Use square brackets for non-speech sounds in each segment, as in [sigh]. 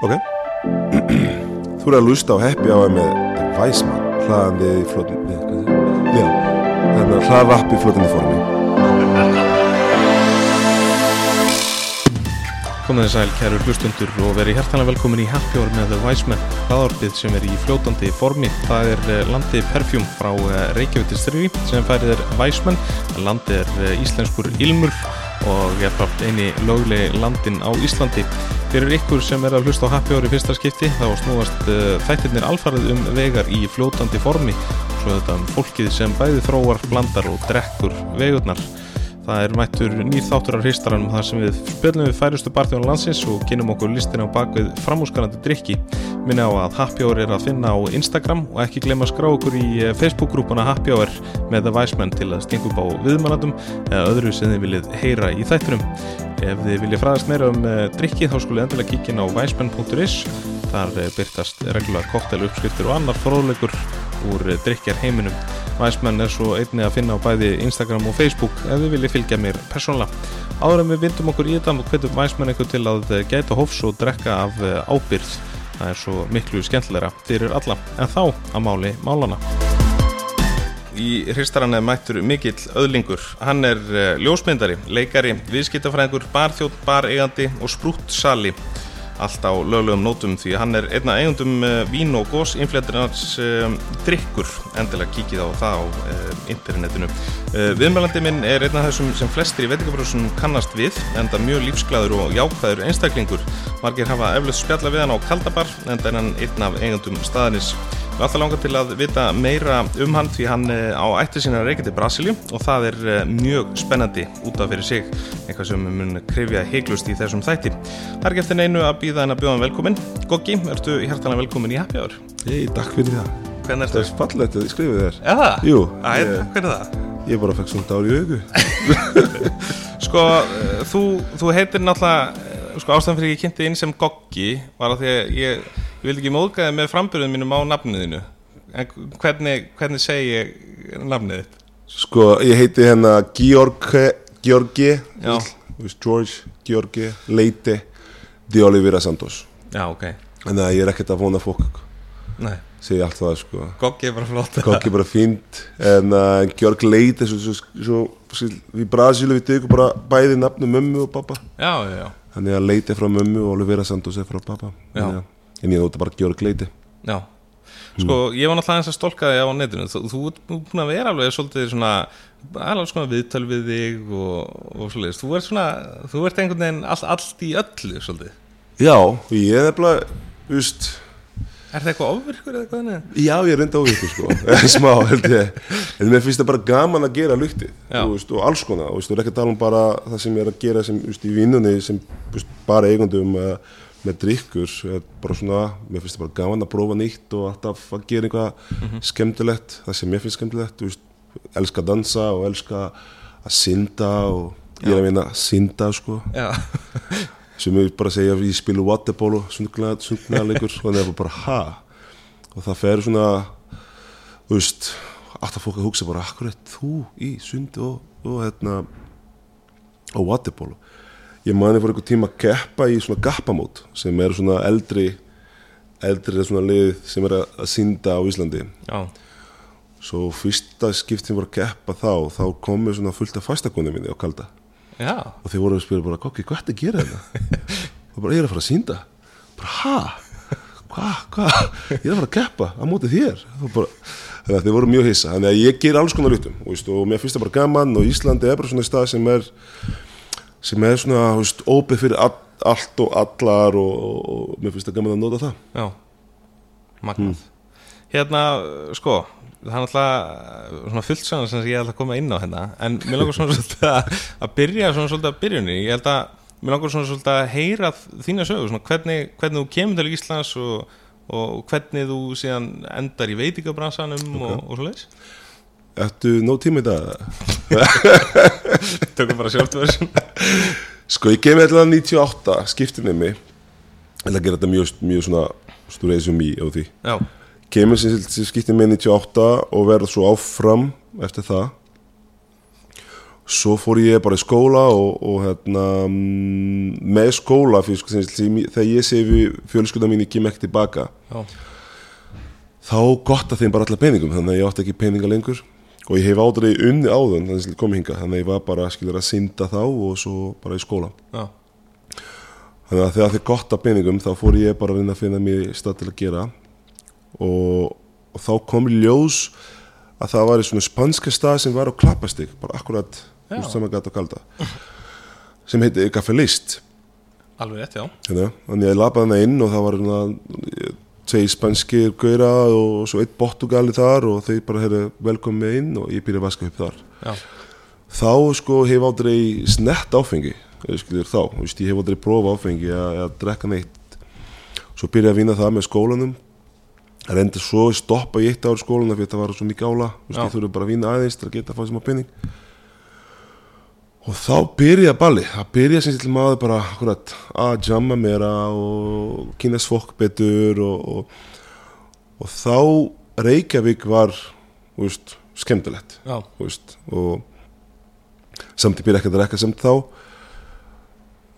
Ok. Þú eru að lusta á Happy Hour með Weissmann hlaðandi í flotandi Já, þannig að hlaðrapp í flotandi formi. Komið þið sæl, kæru hlustundur og verið hjertanlega velkomin í Happy Hour með The Wiseman hlaðorpið sem er í fljótandi formi. Það er eh, landi Perfjúm frá eh, Reykjavík sem færið er Wiseman landi er eh, íslenskur ilmur og ég er frátt eini lögleg landin á Íslandi Fyrir ykkur sem er að hlusta á Happy Hour í fyrsta skipti þá snúast uh, þættirnir alfarið um vegar í fljótandi formi. Svo þetta um fólkið sem bæði þróar, blandar og drekkur vegurnar Það er mættur nýð þáttur af hristaranum þar sem við spilum við færustu barþjóðan landsins og kynum okkur listin á bakvið framhúsgarandi drikki. Minna á að Happy Hour er að finna á Instagram og ekki glemma að skrá okkur í eh, Facebook-grúpuna Happy Hour með The Wiseman til að stinga upp á viðmannandum eða öðru sem þið viljið heyra í þættunum. Ef þið viljið fræðast meira um eh, drikki þá skulle endilega kíkja á wiseman.is þar eh, byrtast reglulega kokteluppskriftir og annar fróðleikur úr drikjar heiminum. Væsmenn er svo einni að finna á bæði Instagram og Facebook ef þið viljið fylgja mér persónulega. Áður en við vindum okkur í þetta og hvetum Væsmenn eitthvað til að gæta hófs og drekka af ábyrð. Það er svo miklu skemmtilegra fyrir alla. En þá að máli málana. Í hristaran er mættur mikill öðlingur. Hann er ljósmyndari, leikari, viðskiptafræðingur, barþjótt, bareigandi og sprútt sali allt á löglegum nótum því hann er einna eigundum uh, vín og gós infléttinans uh, drikkur endilega kíkið á það á uh, internetinu. Viðmælandi minn er einna þessum sem flestir í veitingafröðsum kannast við enda mjög lífsglæður og jákvæður einstaklingur. Margir hafa eflust spjalla við hann á Kaldabar enda er hann einn af eigundum staðanis Við ætlum langar til að vita meira um hann því hann á ætti sína reykja til Brasilíu og það er mjög spennandi út af fyrir sig, eitthvað sem mun krifja heiklust í þessum þætti. Það er ekki eftir neinu að býða en að bjóða hann velkomin. Goggi, ertu hærtalega velkomin í Happy Hour? Hei, takk fyrir það. Hvernig ertu? Það er fallegt að ég skrifið þér. Já það? Jú. Æ, hvernig er það? Ég bara fekk svona dár í augu. [laughs] sko, þú, þú heitir náttúrulega, sko ástæðan fyrir ég kynnti inn sem Goggi var að því að ég ég vildi ekki móðgæði með frambyrðum mínum á nafniðinu en hvernig, hvernig segi ég nafnið þitt? Sko, ég heiti hérna Georg Georgi George, Georgi, Leite Di Olivera Santos Já, ok Þannig að ég er ekkert að vona fólk Nei Segja allt það, sko Goggi er bara flott Goggi er bara fínt En uh, Georg Leite svo, svo, svo, svo, Við Brasílu við tegum bara bæði nafnu mömmu og pappa Já, já, já Þannig að Leite er frá mömmu og Olivera Santos er frá pappa Þannig, En ég nota bara Georg Leite Já. Sko, ég var náttúrulega eins að stólka þig á netinu. Þú, þú ert búin að vera alveg svolítið svona alveg svona viðtöl við þig og, og svolítið, þú ert svona þú ert einhvern veginn all, allt í öllu svolítið. Já, ég er nefnilega, veist Er það eitthvað ofvirkur eða eitthvað þannig? Já, ég er reynda ofvirkur sko, [laughs] smá held ég. En mér finnst það bara gaman að gera lukti og alls konar, er ekki að tala um bara það sem ég er að gera sem, veist, í vinnunni sem veist, bara eigundum uh, með drikkur, bara svona mér finnst það bara gaman að prófa nýtt og alltaf að gera eitthvað mm -hmm. skemmtilegt. Það sem mér finnst skemmtilegt, veist elska að dansa og elska að synda og ég er að vinna að synda sko [laughs] sem ég bara segja ég spilu waterpolo sundlegaðleikur og það er bara ha? Og það fer svona þú veist, alltaf fólk að hugsa bara akkur er þú í sund og, og hérna og waterpolo ég mani fyrir einhver tíma að keppa í svona gappamót sem er svona eldri eldri svona lið sem er að synda á Íslandi. Já. Svo fyrsta skiptin voru að keppa þá þá komið svona fullt af fastakonu minni á kalda Já. og þeir voru að spila bara kokki, hvað er þetta að gera þetta? [laughs] og bara ég er að fara að sínda bara ha? Hvað? Hvað? Ég er að fara að keppa á mótið þér bara, þannig að þeir voru mjög hissa þannig að ég ger alls konar lutum og, og mér finnst það bara gaman og Íslandi er bara svona stað sem er sem er svona veist, ópið fyrir all, allt og allar og, og, og mér finnst það gaman að nota það Já, magnað hmm. Hérna, sko það er alltaf svona fullt svona sem ég ætla að koma inn á hérna. En mér langar svona [laughs] svolítið að, að byrja svona svolítið að byrjunni, ég held að mér langar svona svolítið að heyra þína sögur svona hvernig, hvernig þú kemur til Íslands og, og hvernig þú síðan endar í veitingabransanum okay. og, og svo leiðis Ættu nóg tíma í dag? [laughs] Tökum bara sjálftverðsum Sko ég kemur alltaf 98 skiptinni mig. Ég ætla að gera þetta mjög, mjög svona stúr eða mjög á því. Já kemur sem skiptið með 98 og verður svo áfram eftir það. Svo fór ég bara í skóla og, og hérna mm, með skóla fyrir, þegar ég við fjölskylda mín ekki tilbaka. Já, þá gott að þeim bara allar peningum þannig að ég átti ekki peninga lengur. Og ég hef aldrei unni áðun þannig að ég kom hinga þannig að ég var bara skilur að synda þá og svo bara í skóla. Já, þannig að þegar þið gott af peningum þá fór ég bara að reyna að finna mér stað til að gera og, og þá kom í ljós að það var í svona spanska stað sem var á klappastig bara akkurat úr saman gata kalda sem heiti Café List alveg rétt, já. Hérna. þannig að ég lapaði hana inn og það var hérna tvei spanskir gauðra og svo eitt portugali þar og þeir bara hefði velkomið inn og ég byrjaði að vaska upp þar. Já, þá sko hef aldrei snett áfengi skilur þá, þú veist, ég hef aldrei prófa áfengi að, að drekka neitt. Svo byrjaði að vinna það með skólanum reyndi svo stoppa í eitt ár skólana fyrir það var svo mikið ála þú ég þurfi bara að vinna aðeins til að geta að fá sem að penning og þá byrjaði balli það byrjaði sem til maður bara akkurat, að jamma meira og kynast fólk betur og, og, og þá Reykjavík var veist, skemmtilegt veist, og samt ég byrja ekki að drekka samt þá.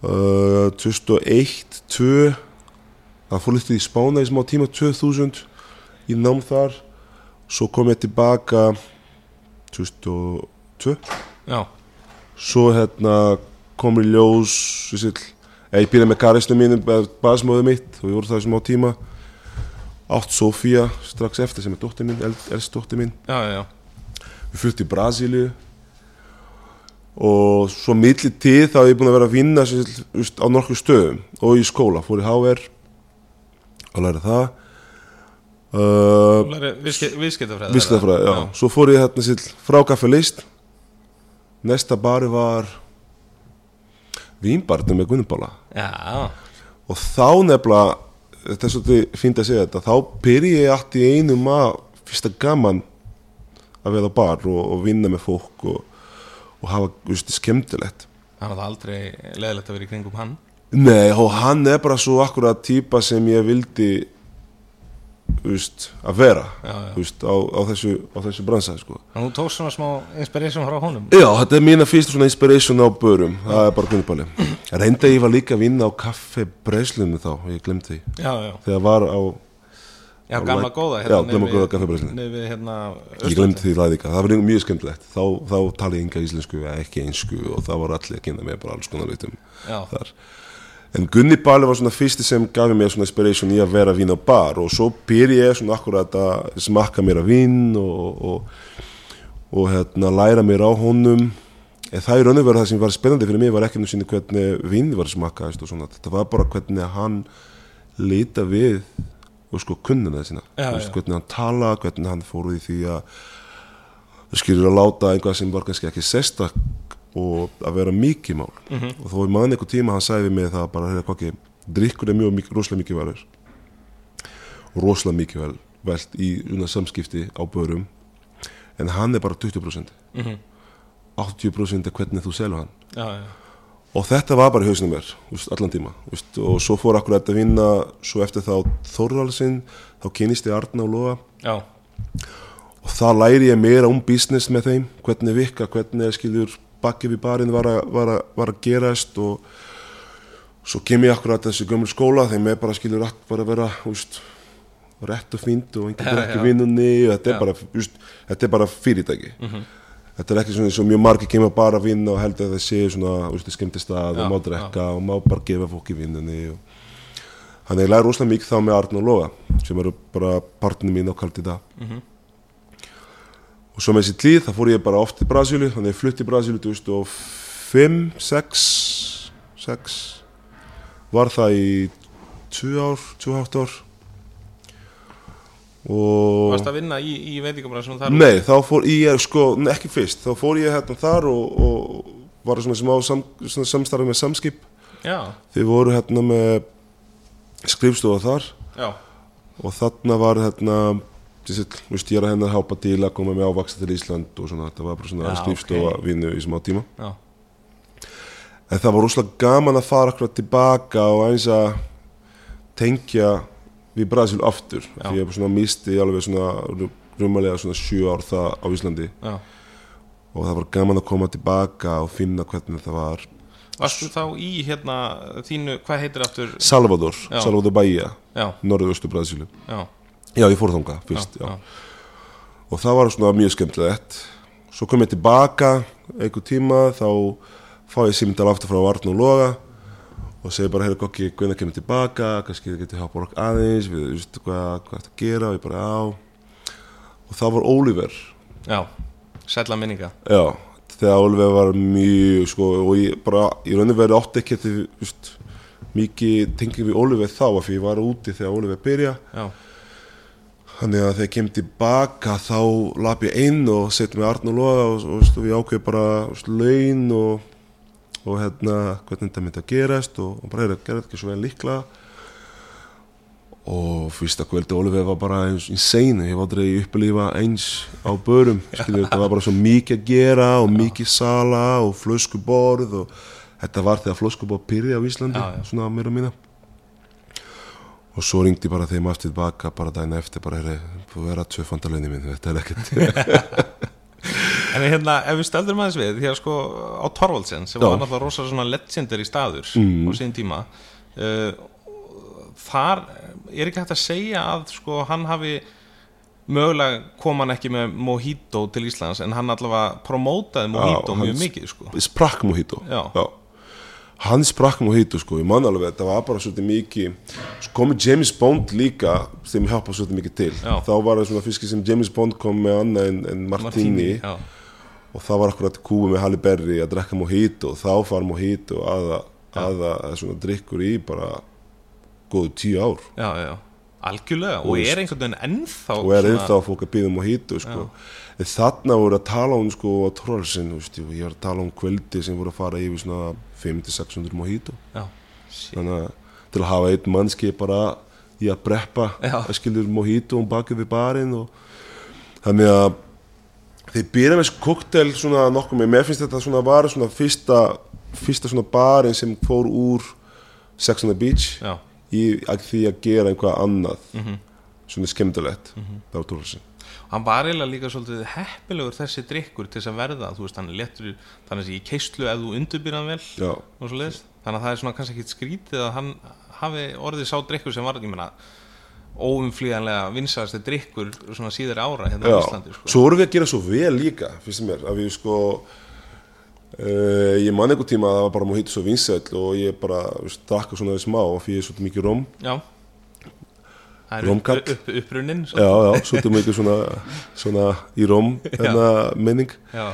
Uh, 2001 2 það fór litið í Spána í smá tíma 2000 í nám þar. Svo kom ég tilbaka 2002 já, svo hérna kom í ljós þessi, ég byrjaði með karistinu mínum basmóðu mitt og ég voru það í smá tíma. Átt Sofía strax eftir sem er dóttir mín, elst dóttir mín. Já, já, við flutti í Brasilíu. Og svo milli tíð þá hef ég búin að vera að vinna á nokkuð stöðum. Og í skóla, fór í HR að læra það uh, Viðskiptafræði viðskiptafræði, já. svo fór ég hérna sitt frá Café List. Næsta bari var vínbarnum með Gunnubála Já, og þá nefnilega þetta er svolítið fínt að segja þetta þá byrja ég allt í einum að fyrsta gaman að vera á bar og, og vinna með fólk og, og hafa þú veist, skemmtilegt. Það var aldrei leðilegt að vera í kringum hann? Nei, og hann er bara svo akkurat típa sem ég vildi veist, að vera Já, já. veist, á, á þessu, þessu bransa sko. Þú tókst svona smá inspiration frá honum? Já, þetta er mína fyrsta svona inspiration á börum það er bara gunnupáli Reynda ég var líka að vinna á kaffe Breslunum þá, ég glemdi því. Þegar var á, já, gamla góða Já, gamla góða við hérna ég glemdi því það líka það var mjög skemmtilegt, þá, þá tali ég enga íslensku eða ekki einsku og það var allir að kynna mér bara alls konar litum Já, þar en Gunni Bali var svona fyrsti sem gaf mér svona inspiration í að vera vín á bar og svo byrja ég svona akkurat að smakka mér að vín og, og, og hérna, læra mér á honum. En það í raun og veru það sem var spennandi fyrir mig var ekki nú sinni hvernig vín var smakkaðist og svona, þetta var bara hvernig hann lita við og sko kunnina sína. Veist, já. hvernig hann tala, hvernig hann fór úr því að skilur að láta einhvað sem var kannski ekki sestak og að vera mikið mál. Mhm. og þó í mann einhver tíma hann við mig það bara, hvað ekki, drikkur er mjög, mikið- rosalega mikið verður rosalega mikið vel velt í svona samskipti á börum. En hann er bara 20% Mhm. 80% er hvernig þú selur hann. Já, já, og þetta var bara í hausnum mér allan tíma úst, og svo fór akkur að vinna svo eftir þá Þórðalsinn þá kynist ég Arna og Lóa já, og það læri ég meira um business með þeim hvernig virka, hvernig skilur bakið við barinn var, að- var, að- var að gerast og svo kem ég akkurat þessi gömul skóla þeim er bara skilur rætt bara að vera úst, rétt og fínt og einhvern veginn [laughs] ekki vinnunni og þetta er bara, úst, þetta er bara fyrirtæki. Þetta er ekki svona eins og mjög margir kemur bara að vinna og held að það sé svona úst, skemmtist að og má drekka og má bara gefa fólki vinnunni og þannig ég læri rosalega mikið þá með Arn og Loga sem eru bara partnir mín á kalt í dag og svo með þessi tíð þá fór ég bara oft til Brasílu þannig ég flutti í Brasílu 2005, 6 6 var það í 2 ár, 28 ár. Og Varst að vinna í, í veitingabræðsum þar? nei, þá fór ég sko, ekki fyrst, þá fór ég hérna þar og, og var svona smá sam, svona samstarfi með samskip. Já, þið voru hérna með skrifstofa þar. Já, og þarna var hérna ég er að hennar hápa til að koma með ávaksta til Ísland og svona, þetta var bara svona skrifstofa vinnu í smá tíma. Já, en það var rosalega gaman að fara akkurat tilbaka og eins að tengja við Brasil aftur Já. því ég misti alveg svona rúmalega svona sjö ár það á Íslandi. Já, og það var gaman að koma tilbaka og finna hvernig það var. Varstu þá í hérna þínu, hvað heitir aftur? Salvador. Salvador Bahia Já, norðaustu Brasilíu. Já, já ég fór þangað fyrst já. og það var svona mjög skemmtilegt. Svo kom ég tilbaka einhver tíma þá fá ég símdal aftur frá Arn og Loga og segi bara, heyrðu kokki, hvernig kemur tilbaka? Kannski þið getið hjálpa okkur aðeins við veistu hvað, hvað þetta gera? Og ég bara, já. Og það var Oliver. Já, sætla minninga. Já, þegar Oliver var mjög sko, og ég bara, í rauninni verið átti ekki þetta, veist, mikið tengið við Oliver þá, af því ég var úti þegar Oliver byrja Já, Þannig að þegar ég kem tilbaka þá lap ég inn og sett með Arn og Loga og, og, og ég ákveð bara laun og, og hérna hvernig þetta myndi að gerast og, bara er að gera þetta ekki svo vel líkla og fyrsta kvöldi Oliver var bara eins insane, ég var aldrei upplýfa eins á börum, [laughs] skilur, þetta var bara svo mikið að gera og mikið sala og flöskuborð og þetta var þegar flöskuborð pyrði á Íslandi, Já, já. svona mér og mína og svo ringdi bara þeim aftur tilbaka bara daginn eftir bara er þú er að tvöfandalögni minn, þetta er ekkert [laughs] en hérna, ef við stöldum aðeins við því að sko á Torvaldsen sem Já. var náttúrulega rosa svona legendary staður Mm. á sín tíma uh, þar er ekki hægt að segja að sko hann hafi mögulega kom hann ekki með Mojito til Íslands en hann allavega promótaði Mojito hann mjög mikið sko sprakk Mojito Já. Hann sprakk Mojito sko, ég man alveg þetta var bara svolítið mikið svo komi James Bond líka sem hjálpa svolítið mikið til. Já. þá var það svona fyrski sem James Bond kom með annað en, en Martini, já, og það var akkurat kúi með Halle Berry að drekka Mojito. Og þá far Mojito að að að svona drikkur í bara góðu tíu ár. Já, já, algjörlega. Og veist. er einhvern veginn ennþá og er svona- ennþá að býða um Mojito sko. en þarna voru að tala um sko á Torvaldsinn, ég var að tala um kvöldi sem voru að fara yfir svona 500-600 Mojito. Þannig að til að hafa einn mannski bara í að breppa að skilur Mojito um bakið við barinn og þannig að þeir byrja með koktel svona nokkuð með, mér finnst þetta svona var svona fyrsta, fyrsta svona barinn sem fór úr Sex on the Beach já, í að því að gera einhvað annað. Mhm. svona skemmtilegt það var Torvaldsinn hann var eiginlega líka svolítið heppilegur þessi drikkur til þess að verða þú veist, hann er léttur þannig að í keislu ef þú undurbýr hann vel þannig að það er svona kannski ekkit skrítið að hann hafi orðið sá drikkur sem var, ég meina óumflýjanlega vinsæðasti drikkur svona síðari ára hérna á Íslandi sko. svo vorum við að gera svo vel líka finnst mér, að við sko uh, ég man einhver tíma að það var bara mojito svo vinsæll og ég bara veist, drakka svona smá og fyrir svolítið mikið rom já það er upp, Rómkall. upp, upprunnin já, já, svolítið mikið svona, svona í rom hérna menning já,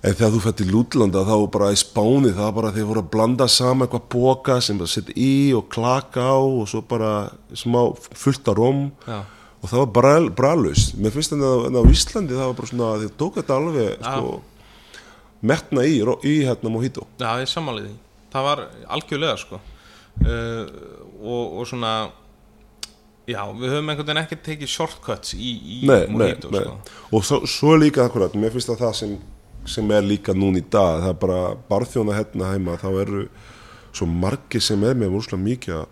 en þegar þú fætti Lútlanda þá bara í Spáni það bara þeir voru að blanda saman eitthvað boka sem bara setja í og klaka á og svo bara smá fullt af rom já, og það var bara bralust mér finnst þetta á Íslandi það var bara svona þeir tók þetta alveg sko, metna í, í hérna mojito. Já, ég sammálið því. Það var algjörlega sko. Uh, og, og svona já, við höfum einhvern veginn ekki tekið shortcuts í, í nei, nei, mojito nei. sko. og svo, svo líka akkurat, mér finnst það það sem, sem er líka núna í dag það er bara barþjóna hérna heima þá eru svo margir sem er með úrslega mikið að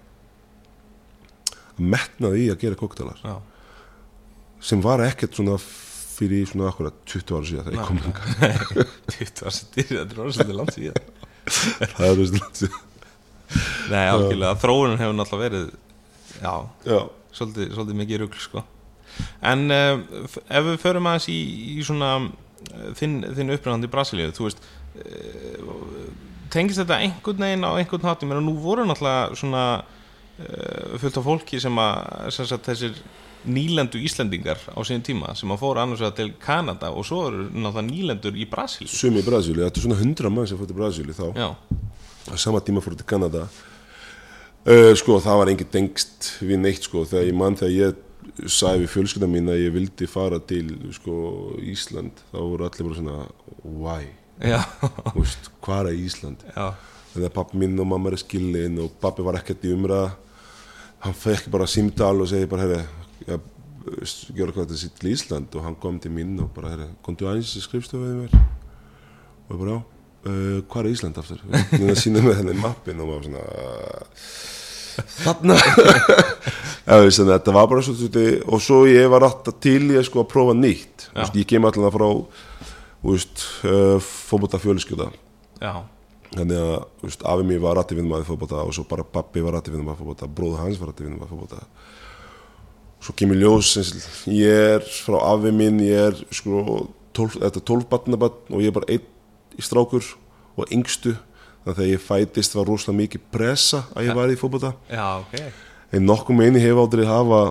að metna í að gera koktelar sem var ekkert svona fyrir svona akkurat 20 ára síðan þegar ég kom hingað. 20 ára sér, þetta er orðslega langt síðan. [laughs] Það er þessi Nei, algjörlega, þróunin hefur náttúrulega verið já, já, svolítið, svolítið mikið rugl sko. en uh, ef við förum aðeins í, í svona uh, þinn, þinn upprænandi í Brasilíu þú veist uh, tengist þetta einhvern veginn á einhvern hátt? Ég meina nú voru náttúrulega svona uh, fullt af fólki sem að sem sagt, þessir nýlendu Íslendingar á síðan tíma sem að fóru annars vegar til Kanada og svo eru náttúrulega nýlendur í Brasilíu. Sumi í Brasíli, þetta er svona 100 mann sem fór til Brasíli þá. Já, á sama tíma fór til Kanada uh, sko það var engin tengst við neitt sko. Þegar ég mann þegar ég sagði við fjölskylda mín að ég vildi fara til sko Ísland þá voru allir bara svona why, veist, hvað er Ísland? Já, þannig að pappi minn og mamma er skilin og pappi var ekkert í umræða hann fekk bara símtal og segi bara herri, ég gjör hvað þetta sitt til Ísland. Og hann kom til mín og bara herri, komdu aðeins í skrifstofið mér og ég bara já uh, hvað er Ísland aftur? Núna sínum með henni mappin og maður svona þarna veist, þetta var bara svo og svo ég var alltaf til ég sko að prófa nýtt. Já. Vist, ég kem alltaf frá veist, uh, fókbóta fjölskylda þannig að veist, afi mér var rætti vinnum að fókbóta og svo bara pappi var rætti vinnum að fókbóta bróður hans var rætti vinnum að fókbóta svo kemur ljós ég er frá afi minn ég er sko þetta er tólfbatnabatn og ég er bara einn í strákur og yngstu þannig að þegar ég fætist var rosalega mikið pressa að ég var í fókbóta okay. en nokkuð með eini hef aldrei hafa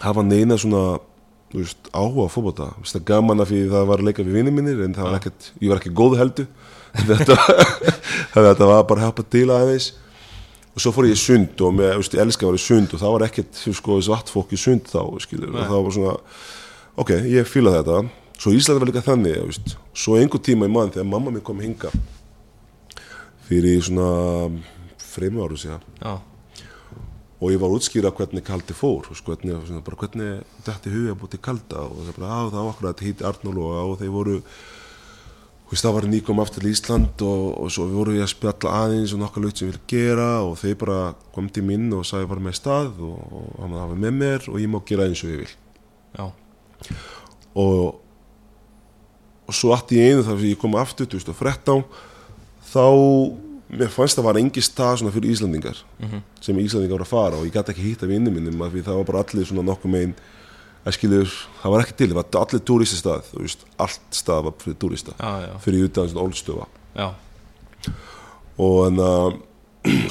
hafa neina svona veist, áhuga á fókbóta það gaman að því það var að leika við vinið minnir en var ekkert, ég var ekki góð heldu [laughs] þetta, [laughs] þetta var bara að hafa til aðeins. Og svo fór ég í sund og með, veist, ég elska að vera í sund og það var ekkert sko, svart fólk í sund þá skilur, og það var svona ok, ég fýla þetta. Svo Íslandi var líka þannig veist, svo einhver tíma í mann þegar mamma minn kom hinga fyrir svona freymu áru síðan. Og ég var að útskýra hvernig kaldi fór sko, hvernig, svona, bara, hvernig þetta huga búið kalda og það, bara, á, það var okkur að þetta hýtti Arnól og, þeir voru veist, það var nýkom aftur í Ísland og, og svo voru við að spjalla aðeins og nokkað lögt sem við viljum gera og þeir bara kom til minn og sagði bara með stað og, og hann var með mér og ég má gera eins og ég vil. Já. og og svo allt í einu þar sem ég kom aftur 2013 þá mér fannst það var engi stað svona fyrir Íslandingar mm -hmm. sem Íslandingar var að fara og ég gæti ekki hýtta vinnum minnum af því það var bara allir svona nokkuð megin að skilur, það var ekki til, það var allir turistastað, þú veist, allt stað var fyrir turista, já. fyrir utan svona ólstöfa já. og en [clears throat] að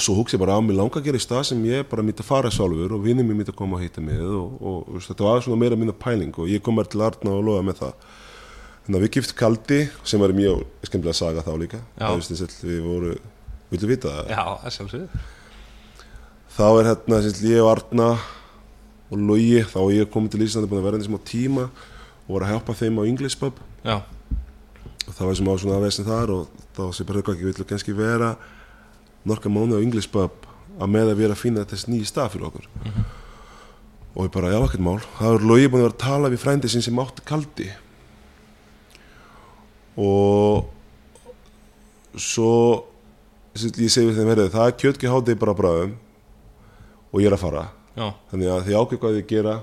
svo hugsi ég bara á mig langa að gera í stað sem ég bara myndi að fara sjálfur og vinnum mér myndi að koma að hýtta mig og, og, veist, þetta var svona meira minna pæling og ég kom mér til Arna og loða með það þannig að við gift Kaldi sem var mjög skemmtilega saga þá líka veist, við voru Vildu vita það? Já, það sjálfsögðu. Þá er hérna, ég og Arna og Lógi, þá er ég komið til Íslandi búin að vera einnig smá tíma og var að hjálpa þeim á English pub. Já. Og það var sem á svona aðvegsin þar og þá sé bara eitthvað ekki, viljum kannski vera norka mánu á English pub að með að vera að finna þess nýji stað fyrir okkur. Mm -hmm. Og ég bara, já, ekkert mál. Það var Lógi búin að vera að tala við frændið sinn sem átti kaldi. Og svo ég segi við þeim verið það er kjötki hátið bara bráðum og ég er að fara. Já. þannig að þið ákveð hvað þið gera.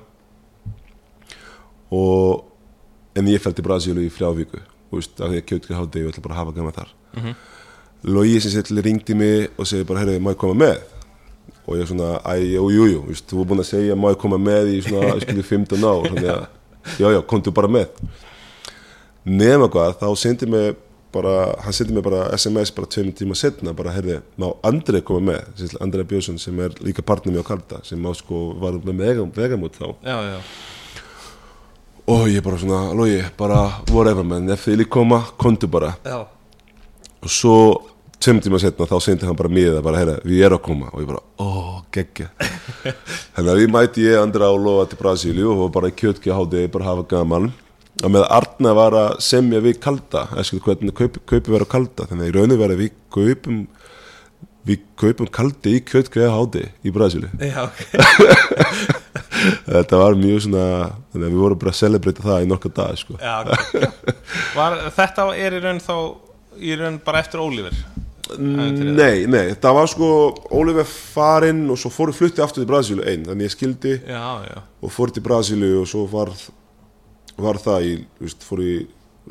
Og en ég fælt í Brasílu í frjávíku að því að kjötki hátið ég ætla bara að hafa gama þar. Mm -hmm. Lógi sem sér ringdi mig og segi bara herru, má ég koma með? Og ég er svona, æj, jú, jú, þú er búin að segja, má ég koma með í svona, skilju, 15 ár? Þannig að, já, já, komdu bara með nema hvað, þá sendi mig bara, hann sendi mig bara SMS bara tveimur tíma setna, bara herði má Andrei koma með, Andrei Björnsson sem er líka partner með á Kalda, sem má sko var með vegamút þá. Já, já. og ég bara svona logi, bara whatever man ef þið lík koma, kontu bara. Já. og svo tveimur tíma setna þá sendi hann bara miða, bara herði við erum að koma. Og ég bara, óh, geggja [laughs] þannig að við mæti ég Andrei á loa til Brasíliu og bara kjötki háti bara hafa gaman að með Arna var að semja við kalda eða hvernig kaupi, kaupi verið kalda þannig að í rauninu verið við kaupum við kaupum kaldi í kjöldgreða háti í Brasíli [laughs] þetta var mjög svona þannig að við vorum bara að celebrata það í nokka dag sko. Já, okay. var, þetta er í raun þá í raun bara eftir Ólífer Nei, nei, það var sko Ólífer farinn og svo fóru flutti aftur til Brasíli einn, þannig ég skildi já, já. og fór til Brasíli og svo var var það í, veist, fór í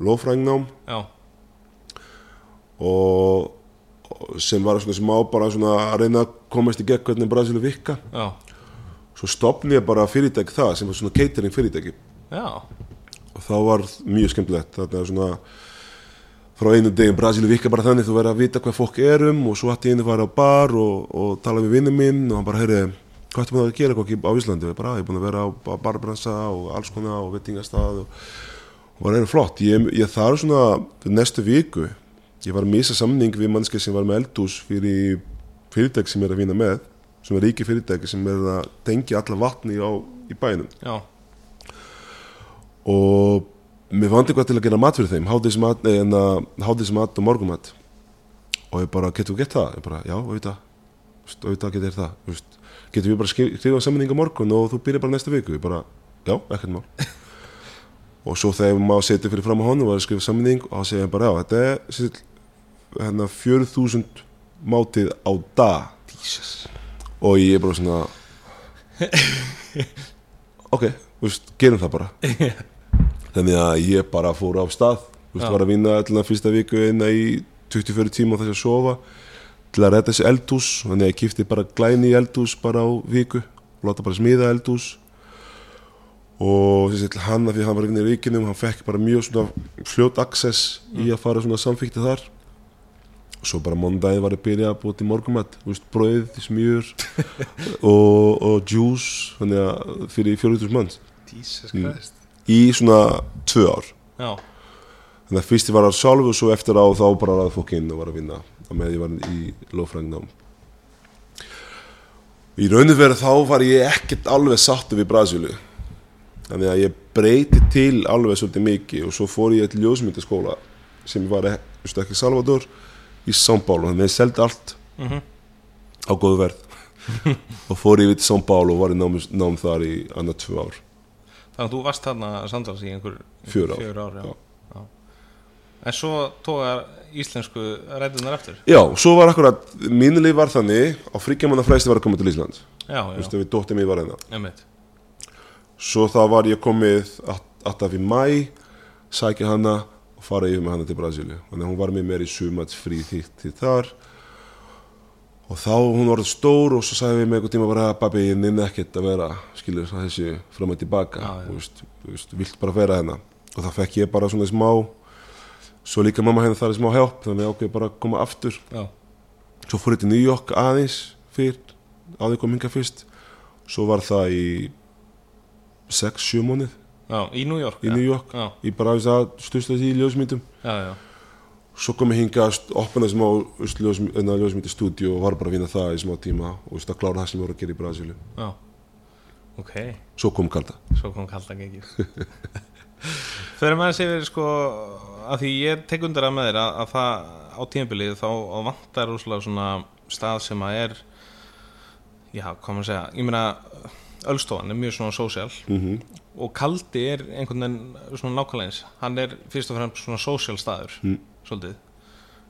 lofrængnám og, og sem var svona sem á bara svona að reyna að komast í gegn hvernig Brasilu vikka Já. svo stopni ég bara fyrirtæk það sem var svona catering fyrirtæki Já. og þá var mjög skemmtilegt þetta er svona frá einu degin Brasilu vikka bara þannig þú verður að vita hvað fólk erum og svo hætti ég inn að fara á bar og, og tala við vinnum minn og hann bara heyrði hvað ertu búin að gera eitthvað á Íslandi? Bara, ég er búin að vera á barbransa og alls konar og vettingastað og, og það er flott, ég, ég þarf svona næstu viku, ég var að misa samning við mannski sem var með eldús fyrir fyrirtæk sem er að vinna með sem er ríki fyrirtæki sem er að tengja alla vatni á, í bænum. Já. og mér vandi eitthvað til að gera mat fyrir þeim háttísmat og morgumat og ég bara, getur þú gett það? ég bara, já, auðvitað. Auðvitað getur það getur við bara skrifað sammenninga morgun og þú byrjar bara næsta viku? Bara, já, ekkert mál. [laughs] Og svo þegar maður setja fyrir fram á honum og skrifa sammenning og þá segja hann bara, já, þetta er hérna 4000 mátið á dag. Jesus. og ég er bara svona ok, veist, gerum það bara. [laughs] Þannig að ég bara fór á stað. Veist, var að vinna allan fyrsta viku einna í 24 tíma þess að sofa til að redda þessi eldhús þannig að ég kipti bara glæni í eldhús bara á viku og láta bara smíða eldhús. Og þessi hann að því hann var inn í ríkinum hann fekk bara mjög svona fljót access í að fara svona samfíkti þar. Og svo bara mondagið var að byrja að búa til veist, brauð, smjör [laughs] og, og juice þannig að fyrir 40.000 manns. Mm. Í svona tvö ár. Já, þannig að fyrst ég var að sjálfu og svo eftir á þá bara að fólk inn og var að vinna á með ég var í lofræðingnám í rauninu verið þá var ég ekkert alveg sattu við Brasilu þannig að ég breyti til alveg svolítið mikið og svo fór ég til ljósmyndaskóla sem var e- ekki Salvador í Paulo þannig að ég seldi allt Mhm. á góðu verð [laughs] og fór ég við til Paulo og var í nám, nám þar í annað tvö ár þannig að þú varst þarna samtals í einhver Fjögur ár. fjögur ár já. Já. En svo tógar íslensku rætunar eftir Já, svo var akkurat, mínu líf var þannig á fríkjamanna fresti var að koma til Ísland Já, já, ef við dóttir mér var hérna. Einmitt. Svo þá var ég komið alltaf í mæ sækja hana og fara yfir með hana til Brasilíu. Þannig að hún var með mér í sumats frí þitt til þar. Og þá hún var stór og svo sagði við mig einhvern tíma bara Babi, ég nynni ekkert að vera skilur þessi fram og tilbaka vilt bara vera hérna? Og þá fekk ég bara svona smá svo líka mamma henni þar er smá hjálp þannig að ákveð bara að koma aftur. Já, svo fór ég til New York aðeins fyrr, áður kom hinga fyrst. Svo var það í 6-7 mónið í New York í. New York. Ég bara þess að styrsta því í ljósmyndum. Já, já, svo kom ég hinga að opna smá ljósmyndu stúdíu og var bara að vinna það í smá tíma og veist, að klára það sem ég voru að gera í Brasílu já. Ok, svo kom kalda. Svo kom kalda gengið. Fyrir maður sér sko að því ég tek undir að með þér að, að það á tímabilið þá vantar rúslega svona stað sem að er já, hvað maður að segja ég meina, Ölstofan er mjög svona sósíal mm og Kaldi er einhvern veginn svona nákvæmlega eins. Hann er fyrst og fremst svona sósíal staður Mm. svolítið.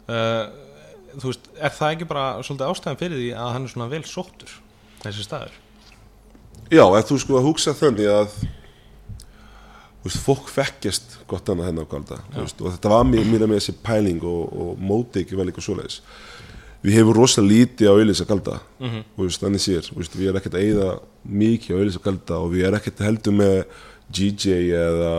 Uh, þú veist, er það ekki bara svolítið ástæðan fyrir því að hann er svona vel sóttur þessi staður? Já, ef þú sko að hugsa þannig að veist, fólk fekkjast gott annað hennar á kalda þú veist, og þetta var mér, mér með þessi pæling og, og móti ekki vel eitthvað svoleiðis. Við hefum rosa lítið á auðlýsa kalda mm Þú veist, þannig sér, við erum ekkert að eyða mikið á auðvitað kalda og við erum ekkert heldur með DJ eða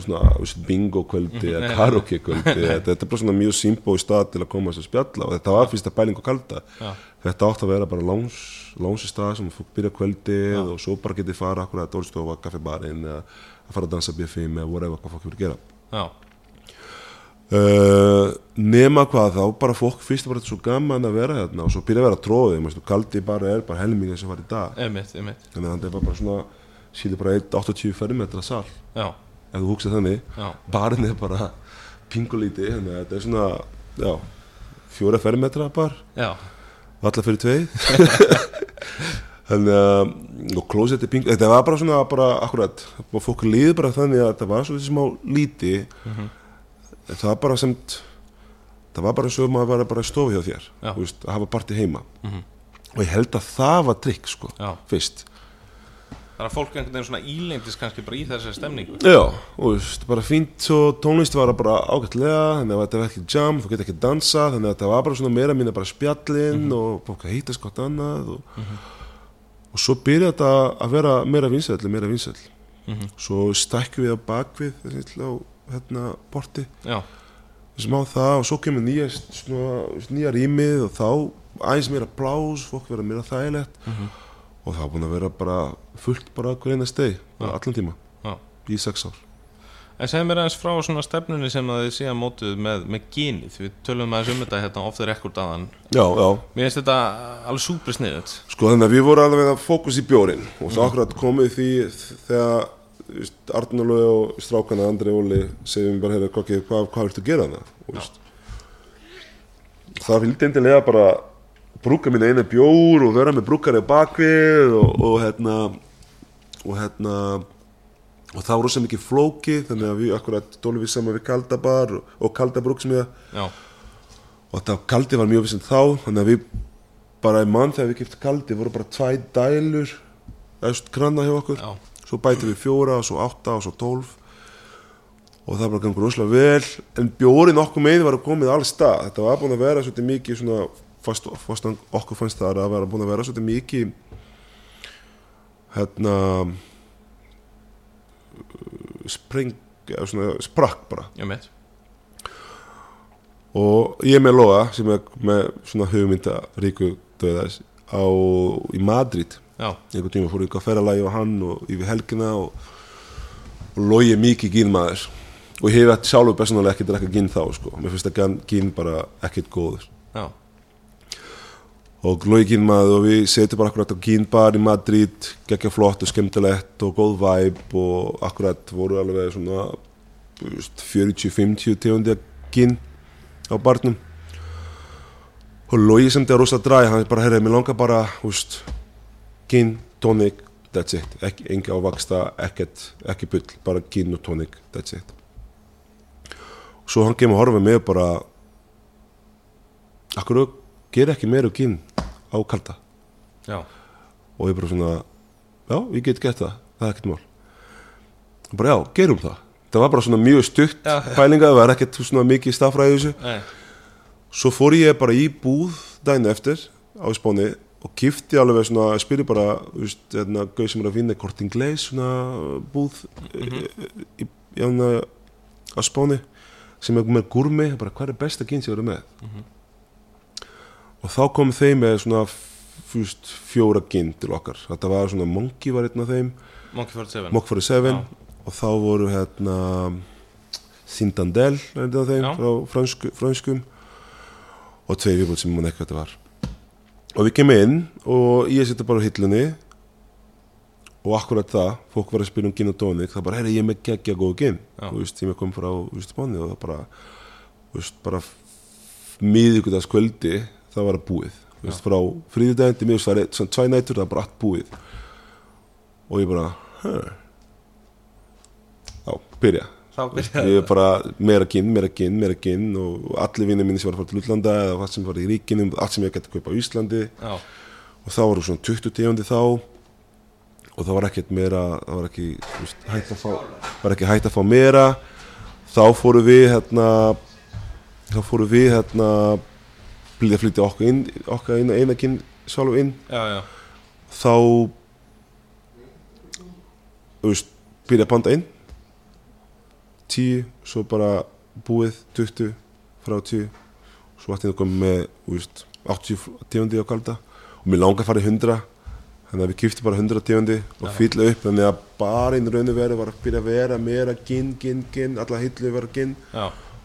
svona, bingo kvöldi eða karaoke kvöldi þetta þetta er bara svona mjög símbó í stað til að koma þess að spjalla og þetta var fyrsta pæling á kalda Já. þetta átt að vera bara láns lánsi stað sem fólk byrja kvöldið og svo bara getið fara akkur að dórstofa, kaffibarinn eða að fara að dansa B5 eða whatever hvað fólk vil gera. Já, Uh, nema hvað þá bara fólk fyrst var þetta svo gaman að vera þarna og svo byrja að vera tróðið, kaldi bara er bara helmingið sem var í dag. Emitt, emitt þannig að þetta var bara svona síður bara 1,80 fermetra sal. Já, ef þú hugsað þannig, barinn er bara pingulíti, þannig að þetta er svona já, fjóra fermetra bara, já, allar fyrir tvei [laughs] [laughs] þannig að og klósetti ping, þetta var bara svona bara akkurat, og fólk líði bara þannig að þetta var svona smá líti. Mhm. en það var bara semt það var bara eins og maður var bara í stofu hjá þér þú veist, að hafa partí heima. Mhm. og ég held að það var trikk sko, já. fyrst. Það er að fólk einhvern veginn svona ílendist kannski bara í þessari stemningu. Já, og veist, bara fínt og tónlist var bara ágætlega þannig að þetta var ekki jam, þú getur ekki dansa þannig að þetta var bara svona meira mín bara spjallinn og fólk að heita skott annað og, og svo byrja þetta að vera meira vinsæll meira vinsæll. Mhm. svo stækkum við á bakvið á hérna borti smá það og svo kemur nýja, nýja rýmið og þá aðeins meira plás, fólk verða meira þægilegt. Mhm. og það er búin að vera bara fullt bara hver eina steg, bara allan tíma já. Í sex ár En segð mér aðeins frá svona stefnunni sem að þið síðan mótuð með, með genið Við tölum aðeins um þetta hérna the record aðan Já, já, Mér finnst þetta alveg súper sniðut sko þannig að við vorum alveg að fókus í bjórin og það akkurat komið því þegar Arnalög og strákana Andri Óli segjum bara hérna hvað, hvað, hvað viltu gera það það vildi endilega bara brúka mín einu bjór og vera með brúkari bakvið og, og hérna og hérna og það var rosa mikið flóki þannig að við akkurat dólum við saman við Kaldabar og, og Kaldabrúk sem ég Já, og þetta kaldi var mjög vissinn þá þannig að við bara í mann þegar við kiptum kaldi voru bara tvæ dælur eða kranna hjá okkur. Já, svo bætum við fjóra og svo átta og svo tólf. Og það bara gangur rosalega vel. En bjórin okkur með var að komið alls stað þetta var búin að vera svolítið mikið svona fast, fast okkur fannst það að vera búin að vera svolítið mikið hérna spreng svona sprakk bara. Veit og ég er með Loa sem er með svona hugmynda ríku döðas á í Madrid. Já, einhvern tíma fór ég að ferralagi á hann og yfir helgina og, og logi mikið gínmaður og ég hef sjálfur personálega ekki drekka gín þá sko, mér finnst að gín bara ekkert góður og logi gínmaður og við setjum bara akkurat á gínbar í Madrid. Geggja flott og skemmtilegt og góð væp og akkurat voru alveg svona þú veist, 40-50 tegundir gín á barnum. Og logi sem þetta er rosa dræ hann er bara, herrið, mér langar bara veist, gin, tonic that's it, ekki, engi ávaksta ekkert, ekki bull, bara gin og tonic that's it. Og svo hann kemur að horfa með bara akkur ger ekki meira gin á kalda. Já, og ég bara svona já, ég get gert það, það er ekkert mál. Og bara já, gerum það. Það var bara svona mjög stutt Já. pælinga það var ekkert svona mikið stafræði í þessu. Nei, svo fór ég bara í búð daginn eftir á Spáni og kifti alveg svona, ég spyrir bara hérna, gauð sem er að vinna Kort Inglés svona búð Mhm. í, í, hérna, á Spáni sem er með gúrmi, bara hvað er besta ginn sem eru með? Mhm. Og þá kom þeim með svona veist, fjóra ginn til okkar. Þetta var svona Monkey var einn af þeim. Monkey 47 Mock 47 Já. og þá voru hérna Sintandel einn af þeim Já. frá fransku, franskum og tvei viðbútt sem mun ekki hvað þetta var. Og við kemum inn og ég setja bara hillunni. Og akkurat það, fólk var að spila um gin og tónik. Það bara, herri, ég er með geggja góð gin. Þú veist, ég með kom frá, Spáni og það bara, veist, bara miðvíkudags kvöldi það var að búið, þú veist, frá fríðudaginn til það er svona tvæ nætur, það er bara allt búið. Og ég bara, huh já, byrja. Þá ég er bara meira ginn, meira ginn, meira ginn og allir vinnir minni sem var að fara til útlanda eða allt sem var í ríkinum, allt sem ég gæti að kaupa á Íslandi. Já, og þá voru svona 20 tegundi þá. Og það var ekkert meira það var ekki veist, hægt að fá var ekki hægt að fá meira. Þá fóru við hérna þá fóru við hérna blíði að flytja okkar inn okkar inn eina kinn sjálf inn. Já, já, þá þú veist, byrja að banda inn. 10, svo bara búið 20, frá 10 svo ætti það komið með þú veist, 80 tegundi á kalda og mér langar að fara í 100 þannig að við kýftum bara 100 tegundi og fylla upp þannig að bara einn rauninu veru var að byrja að vera meira ginn, ginn, ginn alla hillu vera ginn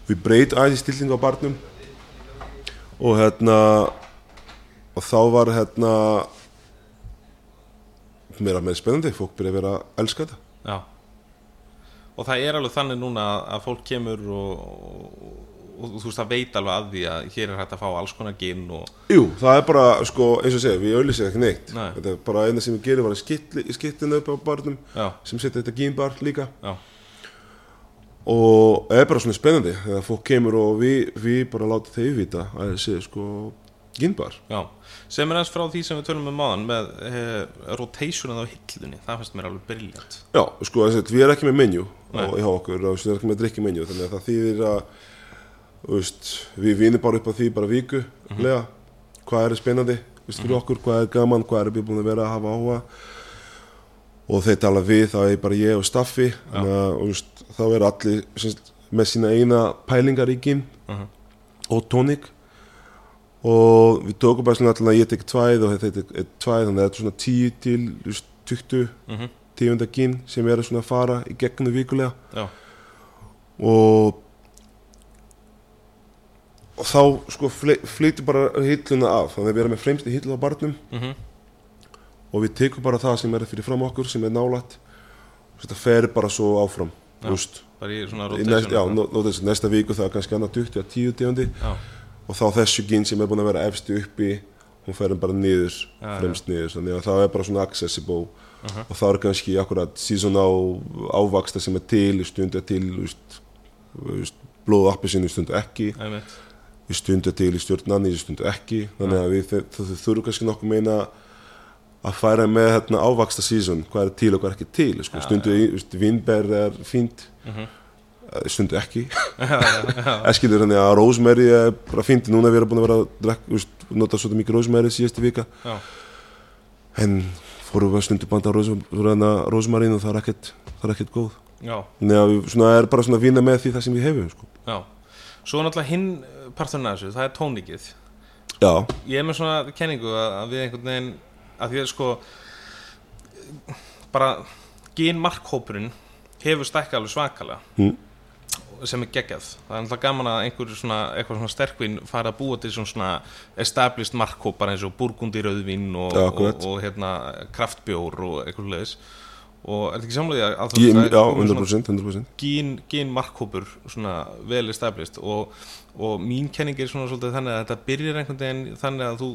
við breyt aðeins í stillingu á barnum og hérna og þá var hérna meira með spennandi fólk byrja að vera að elska þetta. Já. Og það er alveg þannig núna að- að fólk kemur og, og, og þú veist það veit alveg að því að hér er hægt að fá alls konar ginn og Jú, það er bara, sko, eins og segja, við auðlýsum ekki neitt. Nei. þetta er bara eina sem við gerum var að skitli, skittinu upp á barnum já, sem setja þetta gínbar líka. Já, og er bara svona spennandi þegar fólk kemur og við, við bara láta þeir vita að þessi, sko, gínbar já. Sem er eins frá því sem við tölum um máðan með eh, rotationið á hillunni. Það finnst mér alveg briljant. Já, sko, þess að við erum ekki með menju og hjá okkur og við erum ekki með drikki menju þannig að það þýðir að veist, við vinum bara upp á því bara viku lega, hvað er spennandi veist, fyrir okkur, hvað er gaman, hvað er við búin að vera að hafa áhuga? Og þeir tala við, þá er bara ég og Staffi. Þannig að veist, þá er allir semst, með sína eina pælingar í gym Mhm. og tónik. Og við tókum bara svona alltaf að ég tek tvæð og þetta er tvæð þannig að þetta er svona 10 til þú veist, 20 mm tíunda ginn sem eru svona að fara í gegnum vikulega. Já, og og þá sko flytur bara hilluna af. Þannig að við erum með fremst í hillu á barnum. Mm og við tekum bara það sem er fyrir fram okkur sem er nálægt. Þetta fer bara svo áfram bara í svona já, rotation nó, nó, þessi, næsta viku það er kannski annað 20 að 10 tíundi já, og þá þessu ginn sem er búin að vera efstu uppi hún fer bara niður, Já, fremst niður þannig að það er bara svona accessible. Mhm. og það er kannski akkurat season á ávaksta sem er til stundu er til þú veist, þú veist, blóð appisinn stundu ekki. Stundu er til í stjórnan í stundu ekki. Þannig að við þurfum kannski nokkuð meina að færa með hérna, ávaksta season hvað er til og hvað er ekki til sko. Stundu, ja. vinber er fínt Mhm. stundu ekki [laughs] eskilur þannig að rosemary er bara fint núna við erum búin að vera að drekka, nota svolítið mikið rosemary síðustu vika Já. en fórum við stundu banda rosemarín og það er ekkert það er ekkert góð Nei, að við svona, er bara svona að vinna með því það sem við hefum sko. Svo náttúrulega hinn parturinn af þessu, það er tónikið já, Ég er með svona kenningu að við einhvern veginn að því að sko bara gin markhópurinn hefur stækkað alveg svakalega Mm. sem er geggjað það er alltaf gaman að einhver svona, svona sterkvinn fara að búa til svona, established markhópar eins og burgundi rauðvin og, Já, og, akkurat. og, hérna kraftbjór og eitthvað leðis og er þetta ekki samlega að það er já komið svona 100%, 100%. gin, gin markhópur vel established og, og mín kenning er svona svolítið þannig að þetta byrjar einhvern veginn þannig að þú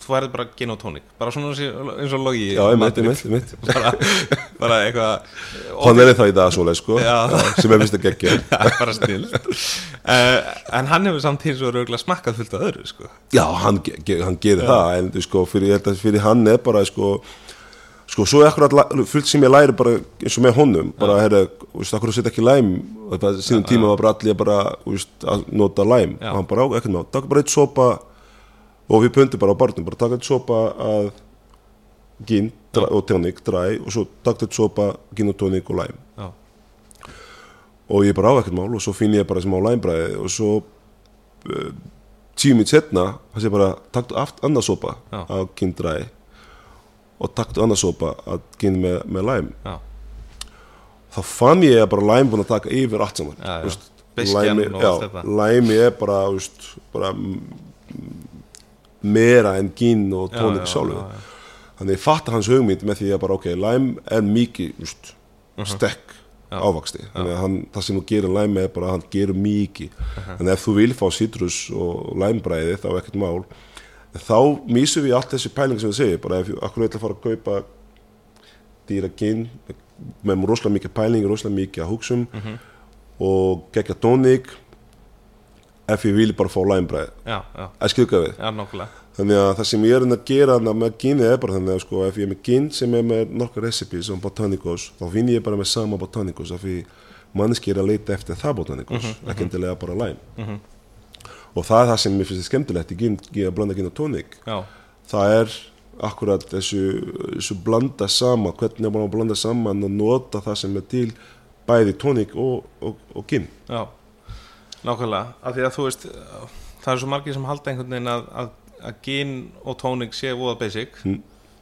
þú værið bara gin og tónik. Bara svona eins og- logi Já, einmitt, einmitt, einmitt. [laughs] Bara, bara eitthvað Hann er það í dag svoleið sko Já. sem er vist að gegja. [laughs] Já, bara snill uh, en hann hefur samt hins og rauglega smakkað fullt af öðru sko. Já, hann, hann gerir það en þú sko, fyrir, að fyrir hann er bara sko, sko, svo er akkurat fullt sem ég læri bara eins og með honum bara, herra, þú veist, akkurat setja ekki læm? Og það sínum tíma var bara allir bara þú veist, að nota læm. Já. og hann bara ekkert má, takk bara eitt sopa og við pöntum bara á barnum bara takk eitt sopa að dra, og tónik, dræ og svo takk eitt sopa gin og tónik og læm Já, og ég bara á ekkert mál og svo finn ég bara smá læmbræði og svo uh, tíu mitt setna það sé bara taktu aft annað sopa Já. af kindræði og taktu annað sopa af kind með, með læm já, þá fann ég að bara læm búin að taka yfir allt saman. Þú veist, læmi- já, læmi er bara, veist, bara meira en gin og tónik já, sjálfu já, já. þannig ég fatta hans hugmynd með því að bara ok, læm er mikið þú veist, Mhm. stekk ávaksti þannig að hann, það sem þú gerir læmi er bara að hann gerir mikið. Þannig að ef þú vil fá sítrus og læmbræði þá er ekkert mál. Þá mísum við allt þessi pæling sem við segir bara ef ég akkur eitthvað að fara að kaupa dýra gin með rosalega mikið pæling, rosalega mikið að hugsum Mhm. og gegja tónik ef ég vil bara fá læmbræði að skilka við. Já, Þannig að það sem ég er að gera með ginni er bara þannig að sko, ef ég er með gin sem er með nokkar recipes og botanicos, þá vinn ég bara með sama botanicos af því manneski er að leita eftir það botanicos, ekki endilega bara læm. Og það er það sem mér finnst skemmtilegt í gin að blanda gin og tónik. já, Það er akkurat þessu, þessu blanda sama, hvernig er bara að blanda saman og nota það sem er til bæði tónik og, og, og gin. já, nákvæmlega af því að þú veist það er svo margir sem halda einhvern veginn að, að, að gin og tónik sé voða basic Mm.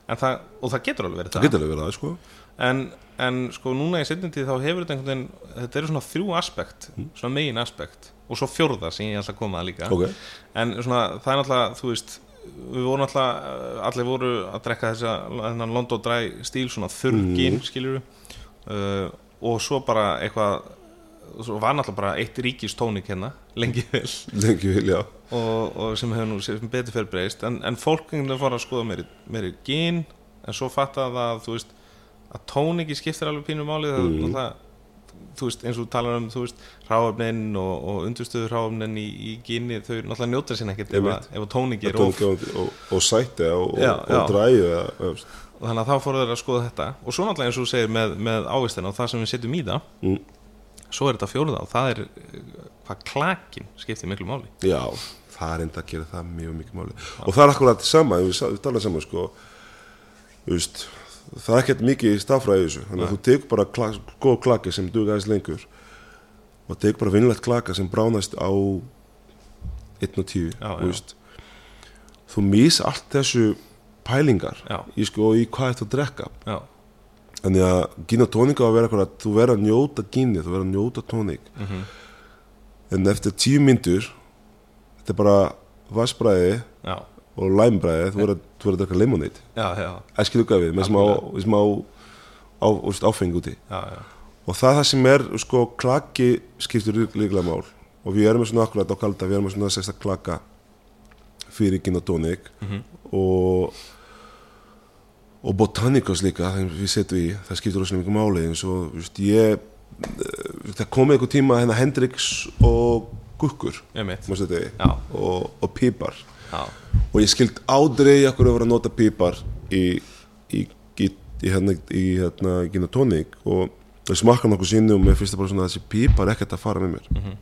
en það, og það getur alveg verið Það það alveg verið það, sko. en, en sko núna í setjum tíð þá hefur þetta einhvern veginn þetta eru svona þrjú aspekt svona megin aspekt og svo fjórða sem ég ætla að koma að líka Ok, en svona það er náttúrulega þú veist við vorum náttúrulega allir voru að drekka þessa London Dry stíl svona þurrgin mm. uh, og svo bara eitthvað svo var náttúrulega bara eitt ríkistónik hérna lengi vel lengi vil, og, og sem hefur nú sem betur fyrir breyst en, en fólk einhvern fór að skoða meiri, meiri gin en svo fatta það að þú veist að tóniki skiptir alveg pínu máli það Mm. mm. þú veist eins og talar um þú veist ráöfnin og, og undurstöður ráöfnin í, í gini þau náttúrulega njóta sinna ekkert ef, ef að tóniki er of og, og, og sæti og, og, já. og og þannig að þá fóru þeir að skoða þetta og svo náttúrulega eins og segir með, með ávistina og það sem við setjum í það Mm. Svo er þetta fjóruða og það er eh, hvað klakin skiptir miklu máli. Já, það er enda að gera það mjög mikið máli. Og það er akkurat sama, við, við talaðum saman sko, veist, það er ekkert mikið stafræði þessu. Þannig að þú tekur bara klak, góð klaki sem duga aðeins lengur og tekur bara vinnlegt klaka sem bránast á 1 og 10 Já, þú já. veist. Þú mís allt þessu pælingar Já. í, sko, í hvað þetta drekka. Já, þannig að gin og tónik á að vera akkurat þú verður að njóta ginni, þú verður að njóta tónik. Mhm. en eftir tíu myndur þetta er bara vassbræði og læmbræði, þú verður að- að drekka lemonade. Æskilu gafið, með smá, smá á, áfengi úti. Já, já. og það er það sem er, sko, klaki skiptir líklega mál og við erum með svona akkurat á kalda, við erum með svona sérsta klaka fyrir gin og tónik Mhm. og og botanicos líka, við setjum í það skiptir rosalega mikið máli eins og veist, ég eh, það komið einhver tíma hérna Hendrix og Gukkur? Já. og, og pípar já, og ég skild aldrei okkur að vera að nota pípar í, í, í, í hérna, í hérna gin og ég smakka nokkuð sinni og mér finnst það bara svona að þessi pípar ekkert að fara með mér Mhm.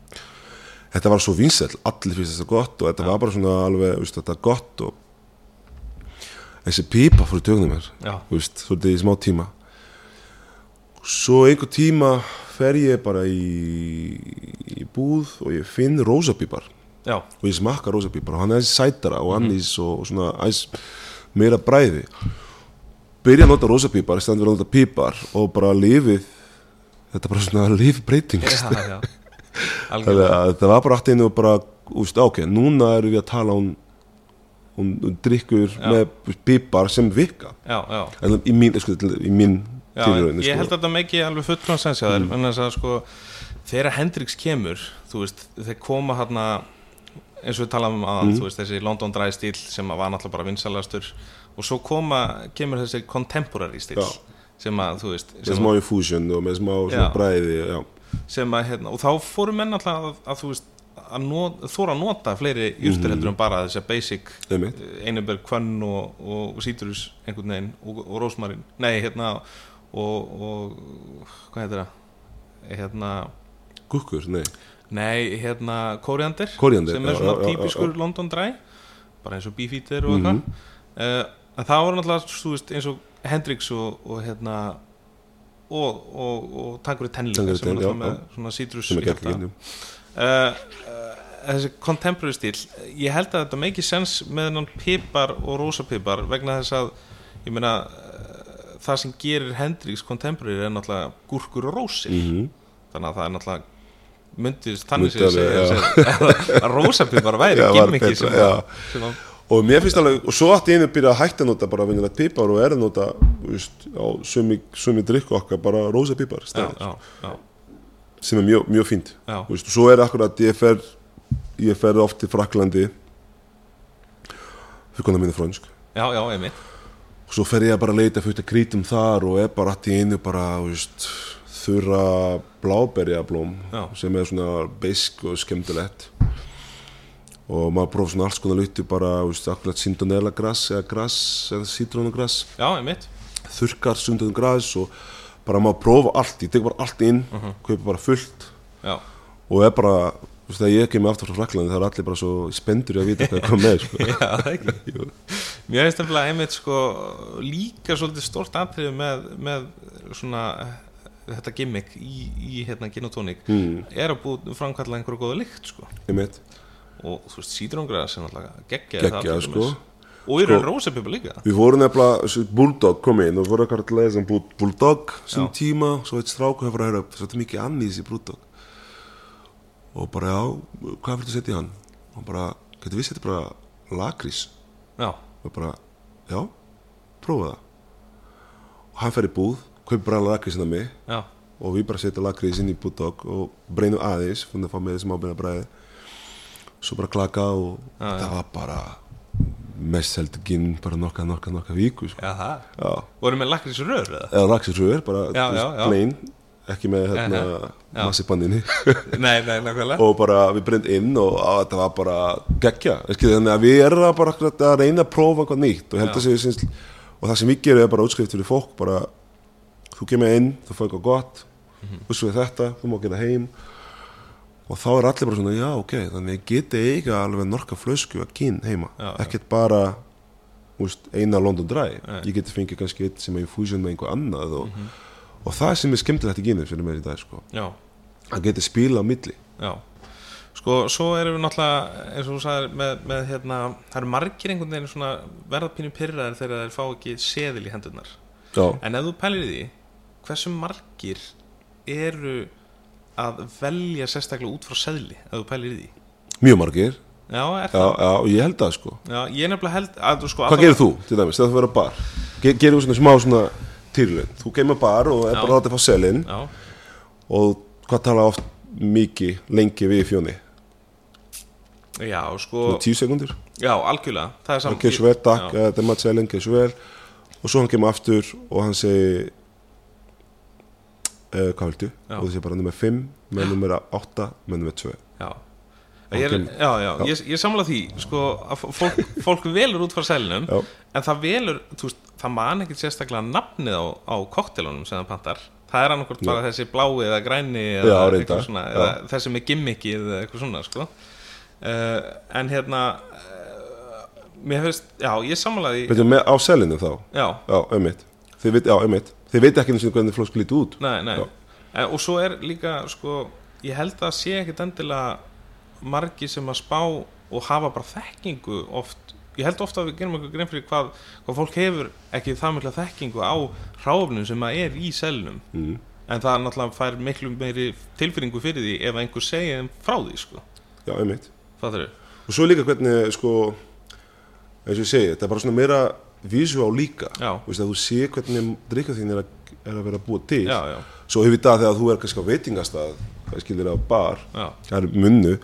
þetta var svo vinsæll, allir finnst þetta gott og þetta var bara svona alveg, veist, þetta gott og þessi pípa fór í tögnum mér svolítið í smá tíma. Svo einhver tíma fer ég bara í, í búð og ég finn rósapípar. Já, og ég smakka rósapípar og hann er sætara og annís og, og svona meira bræði. Byrja að nota rósapípar í stand fyrir að nota pípar og bara lífið þetta er bara svona lífbreyting já, já. [laughs] Þannig Algjörlega að þetta var bara allt einu og bara, úst, ok, núna erum við að tala um, um, um drikkur með pípar sem virka. Já, já. En í mín, sko, í mín Já, tilraun, ég sko. held að þetta meki alveg fullkvæm sens hjá þér, en þess að sko þegar Hendrix kemur, veist þeir koma hérna eins og við talaðum um aðan, þú veist, þessi London Dry stíl sem var náttúrulega bara vinsalastur og svo koma, kemur þessi contemporary stíl Já. sem að, þú veist með smá infusion og með smá bræði sem að, hérna, og þá fóru menn alltaf að, að þú veist, að not, þóra að nota fleiri jurtir heldur en bara þessi basic einmitt. einubberg, kvönn og, og, sítrus einhvern veginn og, og rósmarin nei, hérna og, og hvað heitir það hérna, gukkur, nei nei, hérna kóriandir, sem er svona típiskur. Mhm. London Dry bara eins og Beefeater og eitthvað uh, en það voru náttúrulega, veist, eins og Hendrix og, og hérna og, og, og Tangury Ten líka Tanqueray sem er 10, náttúrulega já, með svona sítrus sem er hjarta. Uh, uh, þessi contemporary stíl ég held að þetta make sense með hennan pipar og rósapipar vegna þess að ég meina uh, það sem gerir Hendrix contemporary er náttúrulega gúrkur og rósir. Mhm. þannig að það er náttúrulega myndist þannig segja [laughs] að- að rósapipar væri betra, sem, að- sem að og mér finnst alveg, og svo átti einu byrja að hætta að nota bara venjulegt pípar og er að nota veist, á sumi, drikku okkar bara rósa pípar já, já, já, sem er mjög, mjög fínt. Og svo er akkurat ég fer ég fer oft til Fraklandi fyrir konar minni frönsk. Já, já, einmitt. Og svo fer ég að bara leita fyrir krítum þar og er bara allt í einu bara veist, þurra bláberjablóm sem er svona beisk og skemmtilegt. Og maður prófa svona alls konar luti bara, veist, akkurat sindonella grass eða grass eða einmitt. Þurkar sundum græs og bara maður prófa allt, ég tek bara allt inn Mhm. kaupa bara fullt. Já, og er bara, þú veist, þegar ég kemur aftur frá Fraklandi það er allir bara svo spendur í að vita hvað er komið með sko. [laughs] já, það ekki. Mér finnst nefnilega einmitt sko líka svolítið stort atriði með, með svona þetta gimmick í, í hérna ginotónik mm, er að búið framkalla einhverju góða lykt sko. Og þú veist sítrungræða sem alltaf geggja geggja sko og í raun rósapipa líka. Við vorum nefnilega, Bulldog kom inn og voru ekkert að lesa um Bull- Bulldog sem tíma, svo eitt stráku hefur að höra upp, svo þetta er mikið annís í Bulldog. Og bara já, hvað viltu setja í hann? og bara, getur við setja bara lakrís já, og bara, já, prófa það. Og hann fer í búð kaupi bara lakrísina mig. Já, og við bara setja lakrís inn í Bulldog og breinum aðeins, fyrir að fá með þessum ábyrna bræði svo bara klaka og Já, það var bara mest heldur ginn bara nokka, nokka, nokka viku sko. já voru með lakrís rör eða? eða laksisröður, bara Já, þú já, já. plain ekki með hérna massipandinni [laughs] nei, nei, nákvæmlega og bara við breynd inn og á, þetta var bara Skilji, þannig að við erum bara að reyna að prófa eitthvað nýtt og held að séu og það sem við gerum er bara útskrift fyrir fólk bara, þú kemur inn, þú fær eitthvað gott mm. -hmm. við þetta, þú má gera heim og þá er allir bara svona, já ok þannig geti eiga alveg norka flösku að kyn heima, Já, já. ekkert bara úst, eina London Dry Nei. ég geti fengið kannski eitt sem er í fúsjón með einhver annað og, Mhm. og það sem er skemmtilegt í gynum fyrir mér í dag sko. já, að geti spila á milli já sko, svo erum við náttúrulega eins og þú sagðir með, með hérna það eru margir einhvern veginn svona verðapínu pyrraðir þegar þeir fá ekki seðil í hendurnar já, En ef þú pælir því hversu margir eru að velja sérstaklega út frá seðli ef þú pælir í því. Mjög margir. Já, er já, það? já, ég held það sko. Já, ég nefnilega held að sko hvað gerir þú til dæmis, þegar þú verður á bar? Ge gerir þú svona smá svona týrlun þú kemur bar og er bara að láta fá selin. Já, og hvað tala oft mikið lengi við fjóni? Já, sko Svona tíu sekundur Já, algjörlega. Það er saman ok, svo vel, takk, þetta er maður selin, ok, svo vel og svo hann kemur aftur og hann segir uh, hvað viltu? Já. og sé bara nummer 5 með nummer 8 með nummer 2 já. Ég er, kemur- já, já, ég, ég samla því sko, að fólk, fólk velur út frá selinum Já. en það velur, þú veist, það man ekkert sérstaklega nafnið á, á koktelunum sem það pantar. Það er annarkort bara þessi blái eða græni eða, Já, reyndar, svona, já. eða þessi með gimmiki eða eitthvað svona sko. uh, en hérna uh, mér finnst, já, ég sammálaði veitum, með, á selinu þá? Já, já, einmitt. Þið veit, já, þið veit ekki eins og hvernig flósku líti út. Nei, nei. En, og svo er líka, sko ég held að sé ekkit endilega margi sem að spá og hafa bara þekkingu oft. Ég held ofta að við gerum eitthvað grein fyrir hvað, hvað fólk hefur ekki það mjög þekkingu á hráfnum sem að er í selnum mm. en það náttúrulega fær miklu meiri tilfinningu fyrir því ef einhver þeim frá því sko. já, og svo líka hvernig sko eins og ég segi, þetta er bara svona meira visuál líka. Veist, þú sé hvernig drikka þín er að, er að vera búa til Já, já, svo hefur það þegar þú er kannski á veitingastað skilir á bar, það er munnu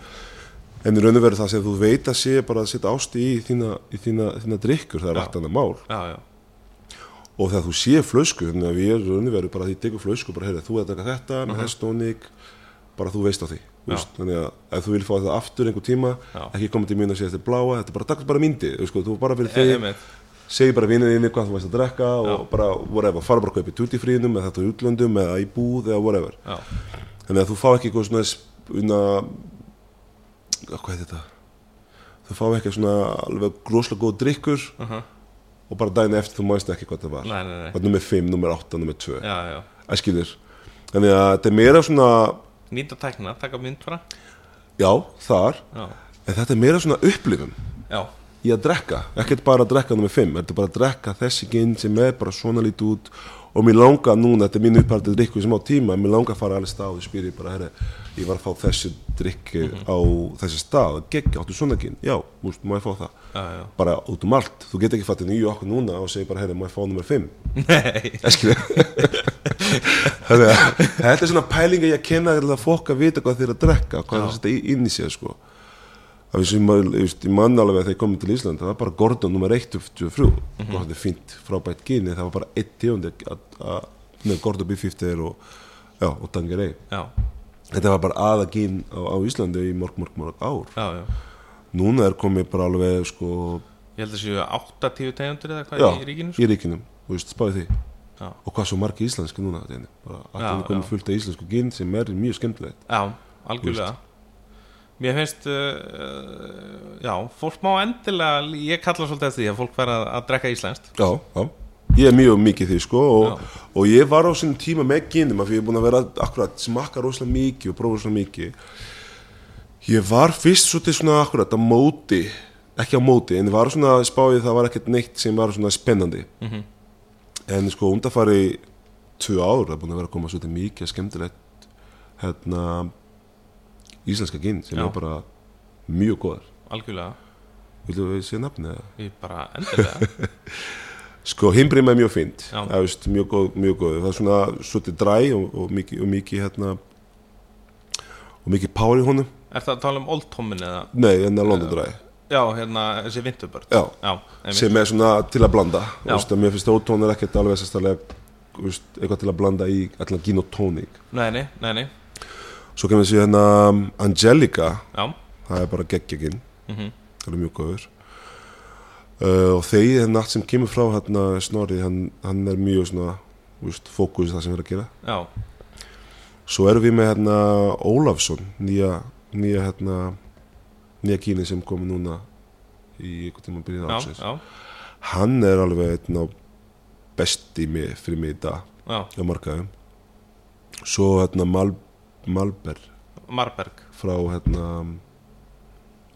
en í raun og veru það sem þú veit að sé bara að setja ásti í þína, í þína, þína drikkur, það er allt annað mál. Já, já, og þegar þú sé flösku, þannig að við erum raun og veru bara að því tekur flösku, bara heyrðu, þú er að taka þetta með Mhm. hestónik, bara þú veist á því veist, þannig að ef þú vil fá þetta aftur einhver tíma, Já. ekki koma til mín og segja þetta er bláa, þetta er bara, bara myndi þú, sko, þú bara fyrir þig, segi bara vinið þínu hvað þú veist að drekka og Já. bara, whatever, fara bara að kaupa í tutifrínum eða þetta í útlöndum eða í búð eða whatever. Já, að þú fá ekki eitthvað svona una, hvað heit þetta? Þú fá ekki svona alveg groslega góð drikkur uh -huh. og bara daginn eftir þú mæst ekki hvað það var. Nei, nei, nei. Hvað nummer 5, nummer 8, nummer 2 já, já, æskilur þannig að þetta er meira svona nýta tækna, taka mynd frá. Já, þar, já, en þetta er meira svona upplifum já, í að drekka, ekkert bara að drekka nummer 5, þetta er bara að drekka þessi ginn sem er bara svona lítið út. Og mér langar núna, þetta er mín upphaldið drikku sem á tíma, mér langar að fara alveg stað og spyrir bara, herri, ég var að fá þessi drikki á þessi stað geggi, áttu svona ginn, já, múst, má ég fá það? Já bara út um allt, þú get ekki fattið nýju okkur núna og segir bara, herri, má ég fá nummer 5 nei, [laughs] þetta er svona pælinga ég að kenna að fólk að vita hvað þeir að drekka hvað Það Það maður, ég ég mann alveg að þeir komið til Ísland það var bara Gordon nummer 1 og 23 mm -hmm. þetta er fínt, frábært gini það var bara eitt að- að- með Gordon B50 og, og Tangerei þetta var bara aða gin á, á Íslandi í mörg, mörg, mörg ár. Já, já. Núna er komið bara alveg sko, ég held að séu 8-10 tegundur eða hvað já, í ríkinu sko. í ríkinum, þú veist, spáði því. Og hvað svo margi íslenski núna þetta bara Já, allir komið fullt af íslensku ginn sem er mjög skemmtilegt. Já, algjörlega mér finnst uh, uh, já, fólk má endilega ég kalla svolítið eftir því að fólk verða að drekka íslenskt. Já, já, ég er mjög mikið því sko og, og ég var á sinni tíma með ginnum af því ég er búin að vera akkurat smakka rosalega mikið og prófa rosalega mikið. Ég var fyrst svolítið svona akkurat á móti ekki á móti, en ég var svona spáið það var ekkert neitt sem var svona spennandi. Mhm. en sko undanfari tvö ár, það er búin að vera að koma svolítið mikið skemmtilegt hérna íslenska ginn sem Já. er bara mjög góðar. Algjörlega, villu við sé nafnið það? ég bara endilega [laughs] Sko, himbrima er mjög það veist, mjög góð, mjög góð, það er svona svolítið dræ og, og mikið, og mikið hérna, og mikið pár í honum, er það að tala um Old Tommin eða? Nei, er London dræ, já, hérna, þessi Vinterbird já, já, sem er svona til að blanda, veist, að mér finnst ótón er ekkert alveg veist, eitthvað til að blanda í allan gin og tónik. nei, nei, nei, nei Svo kemur þessi hérna Angelica, já, það er bara geggjaginn, mhm það er mjög góður. Uh, og þegar natt sem kemur frá hérna Snorri, hann, hann er mjög svona, veist, fókus það sem erum að gera. já, Svo erum við með hérna Ólafsson, nýja, nýja hérna, nýja kíni sem kom núna í einhvern tíma byrjun ásins. Hann er alveg einn á besti mig, fyrir mig í dag á markaðum. Svo hérna Mal, Malber Marberg frá hérna,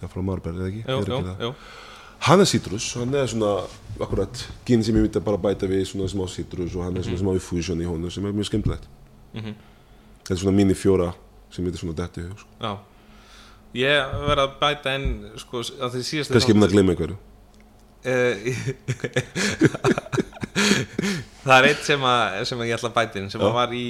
já frá Malber, eða ekki? jú, Er jú, jú, Hann er sítrus, hann er svona, akkurat, kíni sem ég myndi bara bæta við svona smá sítrus og hann er svona smá infusion í honum sem er mjög skemmtilegt. mhm Þetta er svona mini fjóra sem myndi svona detti í hug, sko. Já Ég verð að bæta inn sko, að því síðast Kannski ég myndi að glemma einhverju. [laughs] Það er eitt sem, að, sem að ég ætla að bæta inn sem Já. var í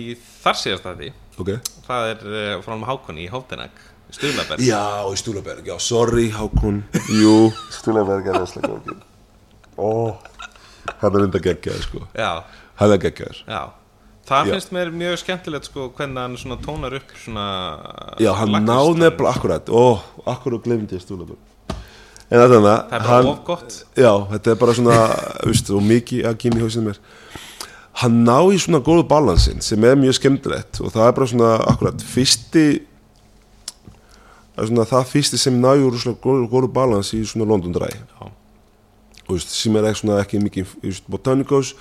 þar síðast að því Ok. Það er uh, frá hann Hákonni í Hóttinag Stuðlaberg. Já, í Stúlaberg, já, sorry Hákon. [laughs] Jú, Stúlaberg er þesslega góð Ó, hann er enda geggjaður sko. Já, Hann er geggjaður. Já. Það Já. finnst mér mjög skemmtilegt sko hvernig hann svona tónar upp svona Já, hann lakrísstæðin. ná nefnilega akkurat. Ó, akkurat glemdi ég Stúlaberg En þetta Það er bara of gott. Já, þetta er bara svona, [laughs] veist, og mikið að kynni í hausinu mér hann ná í svona góðu balansin sem er mjög skemmtilegt og það er bara svona akkurat fyrsti það er svona það fyrsti sem ná í svona góðu, góðu balans í svona London Dry. Og veist, sem er ekki svona ekki mikið botanicals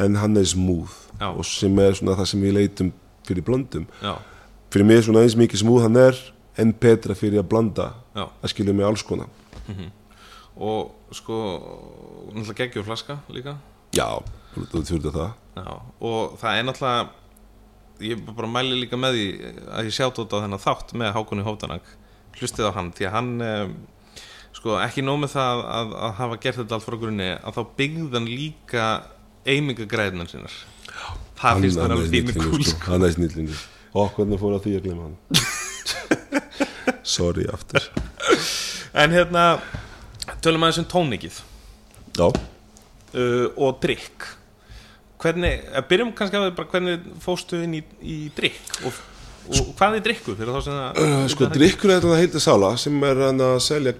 en hann er smooth Já. og sem er svona það sem við leitum fyrir blöndum. Já, fyrir mig er svona eins mikið smúð hann er en betra fyrir að blanda já. að skilja mig alls konar. Og sko, náttúrulega geggjur flaska líka. Já, þú þurfið það. Já, og það er náttúrulega ég bara mæli líka með því að ég sjátt út á þennan þátt með Hákunni Hóftanag hlustið á hann, því að hann um, sko ekki nóg með það að, að hafa gert þetta allt frá grunni að þá byggði hann líka eimingagræðinar sinnar það finnst mér alveg fínu kúl sko. hann er snillingur. Og hvernig fór að því að glemma hann sorry aftur. En hérna, tölum aðeins um tónikið já, uh, og drikk hvernig, að byrjum kannski að bara hvernig fóstu inn í, í drikk og, og hvað er drikkur fyrir þá sem það uh, [clears throat] sko drikkur er þetta heiti Sala sem er að selja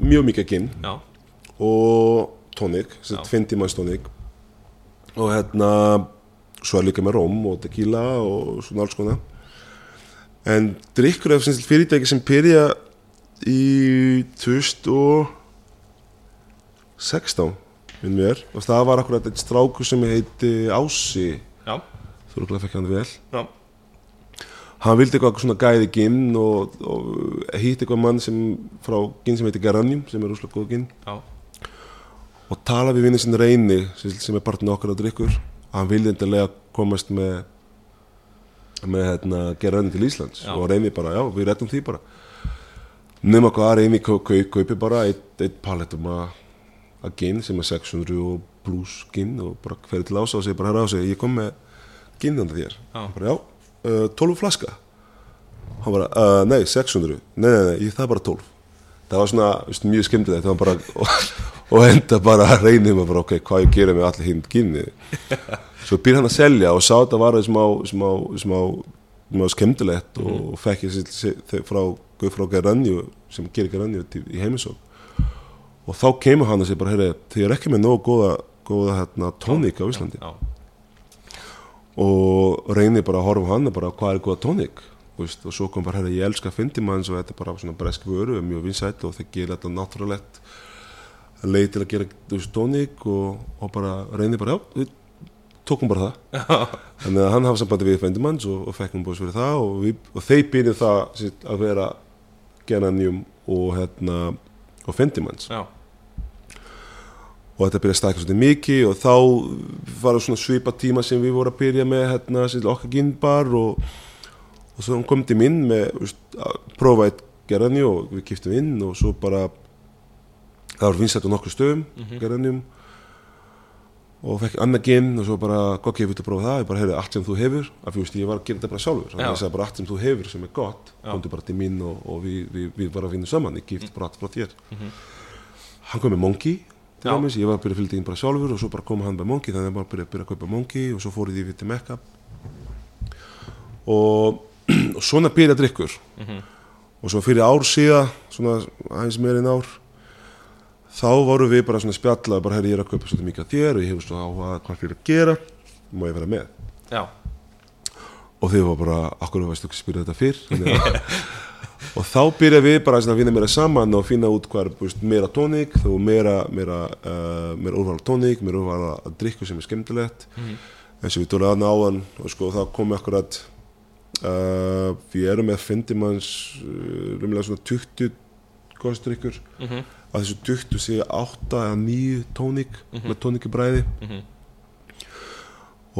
mjög mikið ginn og tónik, Já. 20 manns tónik. Og hérna svo er líka með róm og tequila og svona alls konar. En drikkur er fyrirtæki sem byrja í 2016 minn mér. Og það var akkurat eitt strákur sem heiti Ási. Já, þú eru glæð fekk hann vel. Já, hann vildi eitthvað svona gæði ginn og, og hitt eitthvað mann sem frá ginn sem heitir Geranium sem er úslega góð ginn. Og tala við vinnin sinni reyni sem sem er partin okkar á drikkur og hann vildi endilega komast með með hérna Geranium til Íslands. Já. og reyni bara, já, við rettum því bara. Nema hvað reyni kau, kau, kaupi bara eitt, eitt palettum að að ginn sem er 600 og plus ginn og bara ferði til ása og segir bara herra ása, ég kom með ginn undir þér. Hann bara, já, uh, 12 flaska. Hann bara, uh, nei, 600 nei, nei, nei, ég, það er bara 12 það var svona, veist, mjög skemmtilegt. Það var bara, og, [laughs] og enda bara að reynið maður bara, ok, hvað ég gera með allir hinn ginni [laughs] svo býr hann að selja og sá þetta var smá, smá, smá, smá skemmtilegt og fekk ég sér, sér, frá Guð frá Geranju sem gerir Geranju í heimisók og þá kemur hann og segir bara, heyri, þið er ekki með nógu góða, góða hérna, tónik á Íslandi. já, og reynir bara að horfa hann og bara hvað er góða tónik? Veist, og svo kom bara hérna ég elska Findimanns og þetta er bara svona bresk vöru mjög vinsætt og það gerir þetta náttúrulegt. Leið til að gera veist, tónik og, og bara reynir bara já, við tókum bara það. [laughs] Að hann hafa sambandi við Findimanns og, og fekk um búið fyrir það og, við, og þeir byrjuð það sitt, að vera Genanium og hérna og Findimanns já, og þetta byrjaði að stækja svolítið mikið og þá var það svona svipa tíma sem við vorum að byrja með hérna, sem okkar ginnbar og, og svo kom til minn með veist, að prófa eitt gerðanjú og við kiptum inn og svo bara það var vinsætt á nokkur stöðum mm gerðanjum og fekk annað ginn og svo bara gott ég vilja prófa það, ég bara heyrði allt sem þú hefur af því veist, ég var að gera þetta bara sjálfur. Þannig að ég sagði bara allt sem þú hefur sem er gott komdu bara til mín og, og við, við, við bara vinnum saman, ég gift bara allt frá þér. Hann kom með Monkey. Dæmis, ég var að byrja að fylgja inn bara sjálfur og svo bara kom hann með Monkey, þannig að ég bara byrja, byrja að kaupa Monkey og svo fór ég því til Mekka. Og, [clears throat] og svona byrja drikkur og svo fyrir ár síða svona aðeins meir en ár þá voru við bara svona spjalla bara herri ég er að kaupa svolítið mikið af þér og ég hefur svona á að hvað fyrir að gera. Má ég vera með? Já, og þið var bara, akkur varstu ekki að spyrja þetta fyrr? Að- [laughs] og þá byrja við bara að vinna meira saman og finna út hvað er búist, meira tónik þá meira, meira, uh, meira úrval tónik meira úrval að drikku sem er skemmtilegt. Eins og við tóra aðna áðan og sko þá komi akkurat uh, við erum með findimanns uh, rumlega svona 20 góðstrykkur mhm, að þessu 20 sé 8 eða 9 tónik með tónikibræði. Mhm,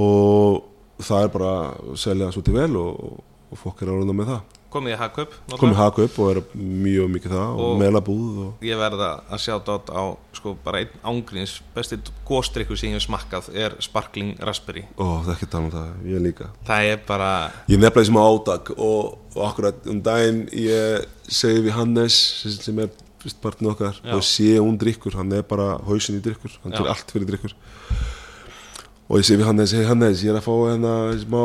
og það er bara að selja svolítið vel og, og fólk er árunda með það komið í Hagkaup komið haka upp og er mjög mikið það og, Og- melabúð og ég verða að sjá dát á sko bara einn ángríns besti góstrykkur sem ég hef smakkað er Sparkling Raspberry ó, það er ekki að tala um það, ég líka það er bara ég nefnilega sem átak og, og akkurat um daginn ég segi við Hannes sem- er fyrst partin okkar Já. og sé hún drikkur, hann er bara hausin í drikkur, hann Já. gerir allt fyrir drikkur og ég segi við Hannes, hei Hannes ég er að fá hérna smá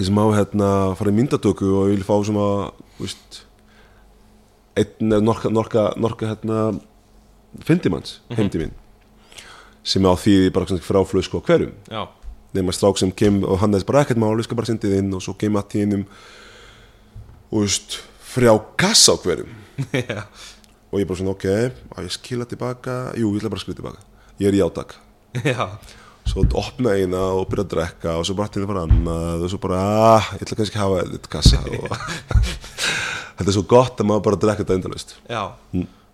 ég sem á hérna fara í myndatöku og ég vil fá svona veist, einn eða norka, norka, norka hérna findimanns heim til mín sem á því bara svona frá flösku á hverjum. Nema strák sem kem og hann er bara ekkert máli, skal bara sendið inn og svo kem að tínum og veist, frá kassa á hverjum. [laughs] Já, og ég bara svona ok, að ég skila tilbaka. Jú, ég ætla bara að skila tilbaka. Ég er í átak. [laughs] Já, svo opna eina og byrja að drekka og svo bara til það bara annað og svo bara, ah, ég ætla kannski að hafa þetta kassa og [laughs] þetta er svo gott að maður bara drekka þetta endalist já.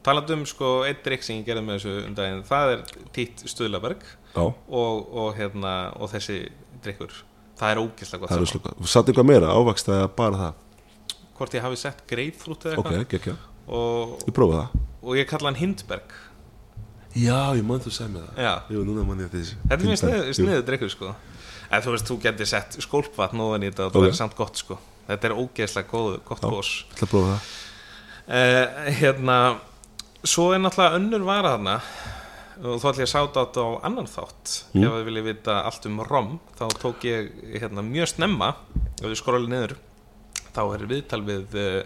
Talandi um sko einn drikk sem ég gerði með þessu um daginn Það er Tít Stuðlaberg já, og, og, hérna, og þessi drikkur Það er ógeðslega gott það er saman. slúka satt eitthvað meira, ávakst eða bara það? Hvort ég hafi sett greifrút eða ok, eitthvað ekki, og, ég prófa það. og ég kalla hann Hindberg já, ég mann þú segja mig það. Já, jú, núna mann ég þessi þetta er mjög sniðu, drikkur sko. En þú veist, þú getur sett skólpvatn ofan í þetta og það Ok. er samt gott sko. Þetta er ógeðslega góð, gott gós ætla að prófa það. Uh, Hérna Svo er náttúrulega önnur vara þarna. Og þá ætlum ég að sáta á annan þátt. Mm. ef þið viljið vita allt um rom þá tók ég hérna, mjög snemma. Ef við skróli niður þá er viðtal við uh,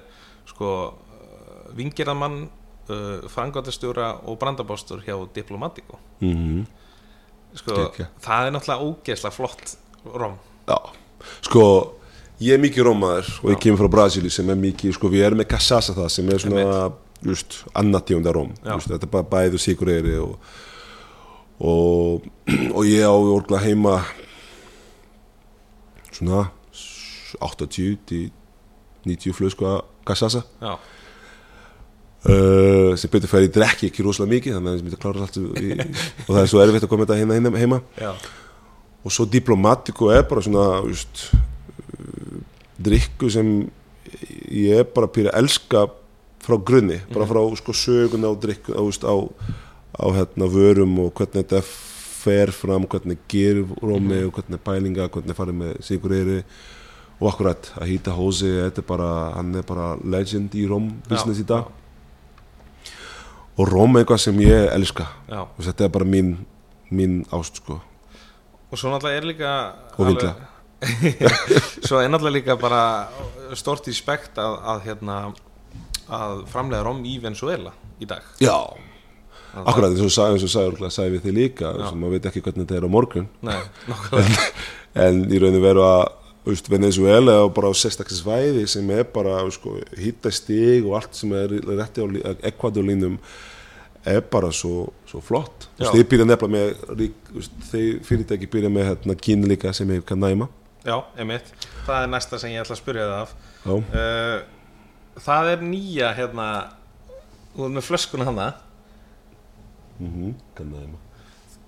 sko uh, vingirðamann uh, frangotastjóra og brandabástur hjá Diplomatico. Mm sko, Geggjað. það er náttúrulega ógeðslega flott rom Já, sko ég er mikið rómaður og ég kemur frá Brasíli sem er mikið, sko við erum með cassasa það sem er svona, just, annað tíunda róm just, þetta er bara bæðu sigureyri og, og [clears throat] og ég á orgla heima svona 80 til 90 flösku að cassasa já, uh, sem betur færi drekki ekki rosalega mikið þannig að ég myndi að klára allt í, [laughs] og það er svo erfitt að koma þetta heima, heima já, og svo diplomatiko er bara svona just, uh, drikku sem ég er bara pýra að elska frá grunni, bara frá sko, sögun á drikku á, á, á hérna, vörum og hvernig þetta fer fram, hvernig gerir rómi og hvernig pælinga, hvernig farið með sigureyri og akkurat að hýta hósi, þetta er bara hann er bara legend í róm business Já, í dag og róm er eitthvað sem ég elska. Já. Og þetta er bara mín, mín ást sko. Og svo náttúrulega er líka Og alveg- [laughs] svo er náttúrulega líka bara stort í spekt að, að hérna að framlega rom í Venezuela í dag. Já, Að akkurat eins og sagði, og sagði, sagði við þig líka maður veit ekki hvernig þetta er á morgun. Nei, [laughs] nokkulega en í rauninu veru að Venezuela er bara á sérstaklega svæði sem er bara sko, hitta stig og allt sem er rétti á lí- ekvadorlínum er bara svo, svo flott. Þú veist, þeir byrja nefnilega með rík, veist, þeir fyrirtæki byrja með hérna, kín líka sem hefur kann næma. Já, emitt, það er næsta sem ég ætla að spyrja það af. Já, uh, það er nýja hérna þú er með flöskuna hana. Mm kann næma.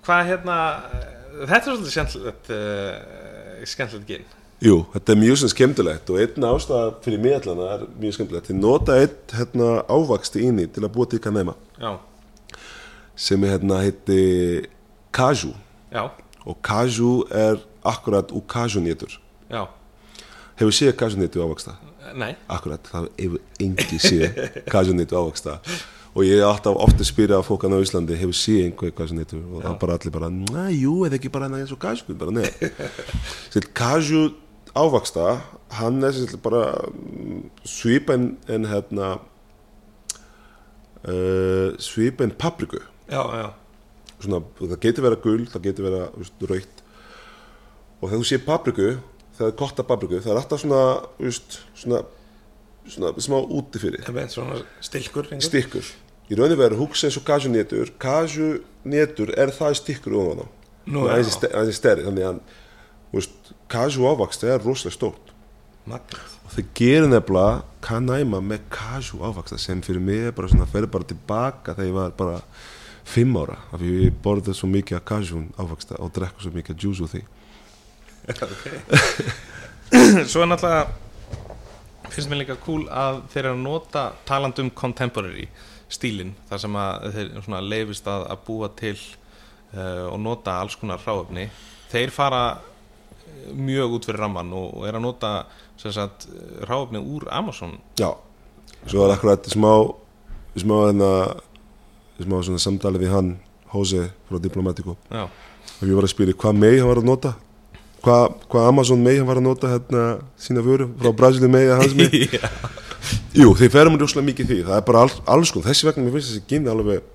Hvað hérna eh, þetta er svolítið skemmtilegt uh, skemmtilegt ginn Jú, þetta er mjög skemmtilegt og einn ástæða fyrir mig allan er mjög skemmtilegt. Þið nota einn hérna, ávaksti inni til að búa til kann næma já, sem er hérna heiti Kaju. Já, og Kaju er akkurat úr Kaju-nétur já. Hefur séð Kaju-nétu ávaksta nei, akkurat, það hefur engi séð Kaju-nétu ávaksta og ég er alltaf ofta að spyrja að fólkan á Íslandi hefur séð einhver Kaju-nétu og það er bara allir bara, næ, jú, eða ekki bara eins og Kaju? Bara nei. Kaju ávaksta hann er sér, bara mm, svipen en hérna uh, svipen papriku. já, já svona, það getur vera gul, það getur veist, raukt og þegar þú sé papriku það er kotta papriku, það er alltaf svona veist, svona, svona smá úti fyrir, emitt, svona stilkur stikkur. Í rauninni verður hugsa eins og kaju-nétur kaju-nétur er það stikkur ofan á? Ste- aðeins í stærri þannig að kaju ávakst er rosalega stórt. Magnað. og þau gerir nefnilega kanæma með kaju ávaksta sem fyrir mig er bara svona, fer bara tilbaka þegar ég var bara fimm ára af því ég borðið svo mikið af kaju ávaksta og drekku svo mikið juice úr því. [laughs] Svo er náttúrulega finnst mér líka cool að þeir eru að nota taland um contemporary stílin þar sem að þeir leifist að, að búa til uh, og nota alls konar ráöfni þeir fara eh, mjög út fyrir ramman og, og er að nota sagt ráöfni úr Amazon. Já, svo er akkurat smá smá hérna smá svona samtali við hann Jose frá Diplomatico Já, og ég var að spyrja hvað mei hann var að nota? Hvað, hvað Amazon mei hann var að nota hérna sína vöru frá Brasilíu mei að hans mei? [laughs] Já. Jú, þeir ferum rúslega mikið því. Það er bara all, alls sko, þessi vegna mér finnst þessi gynni alveg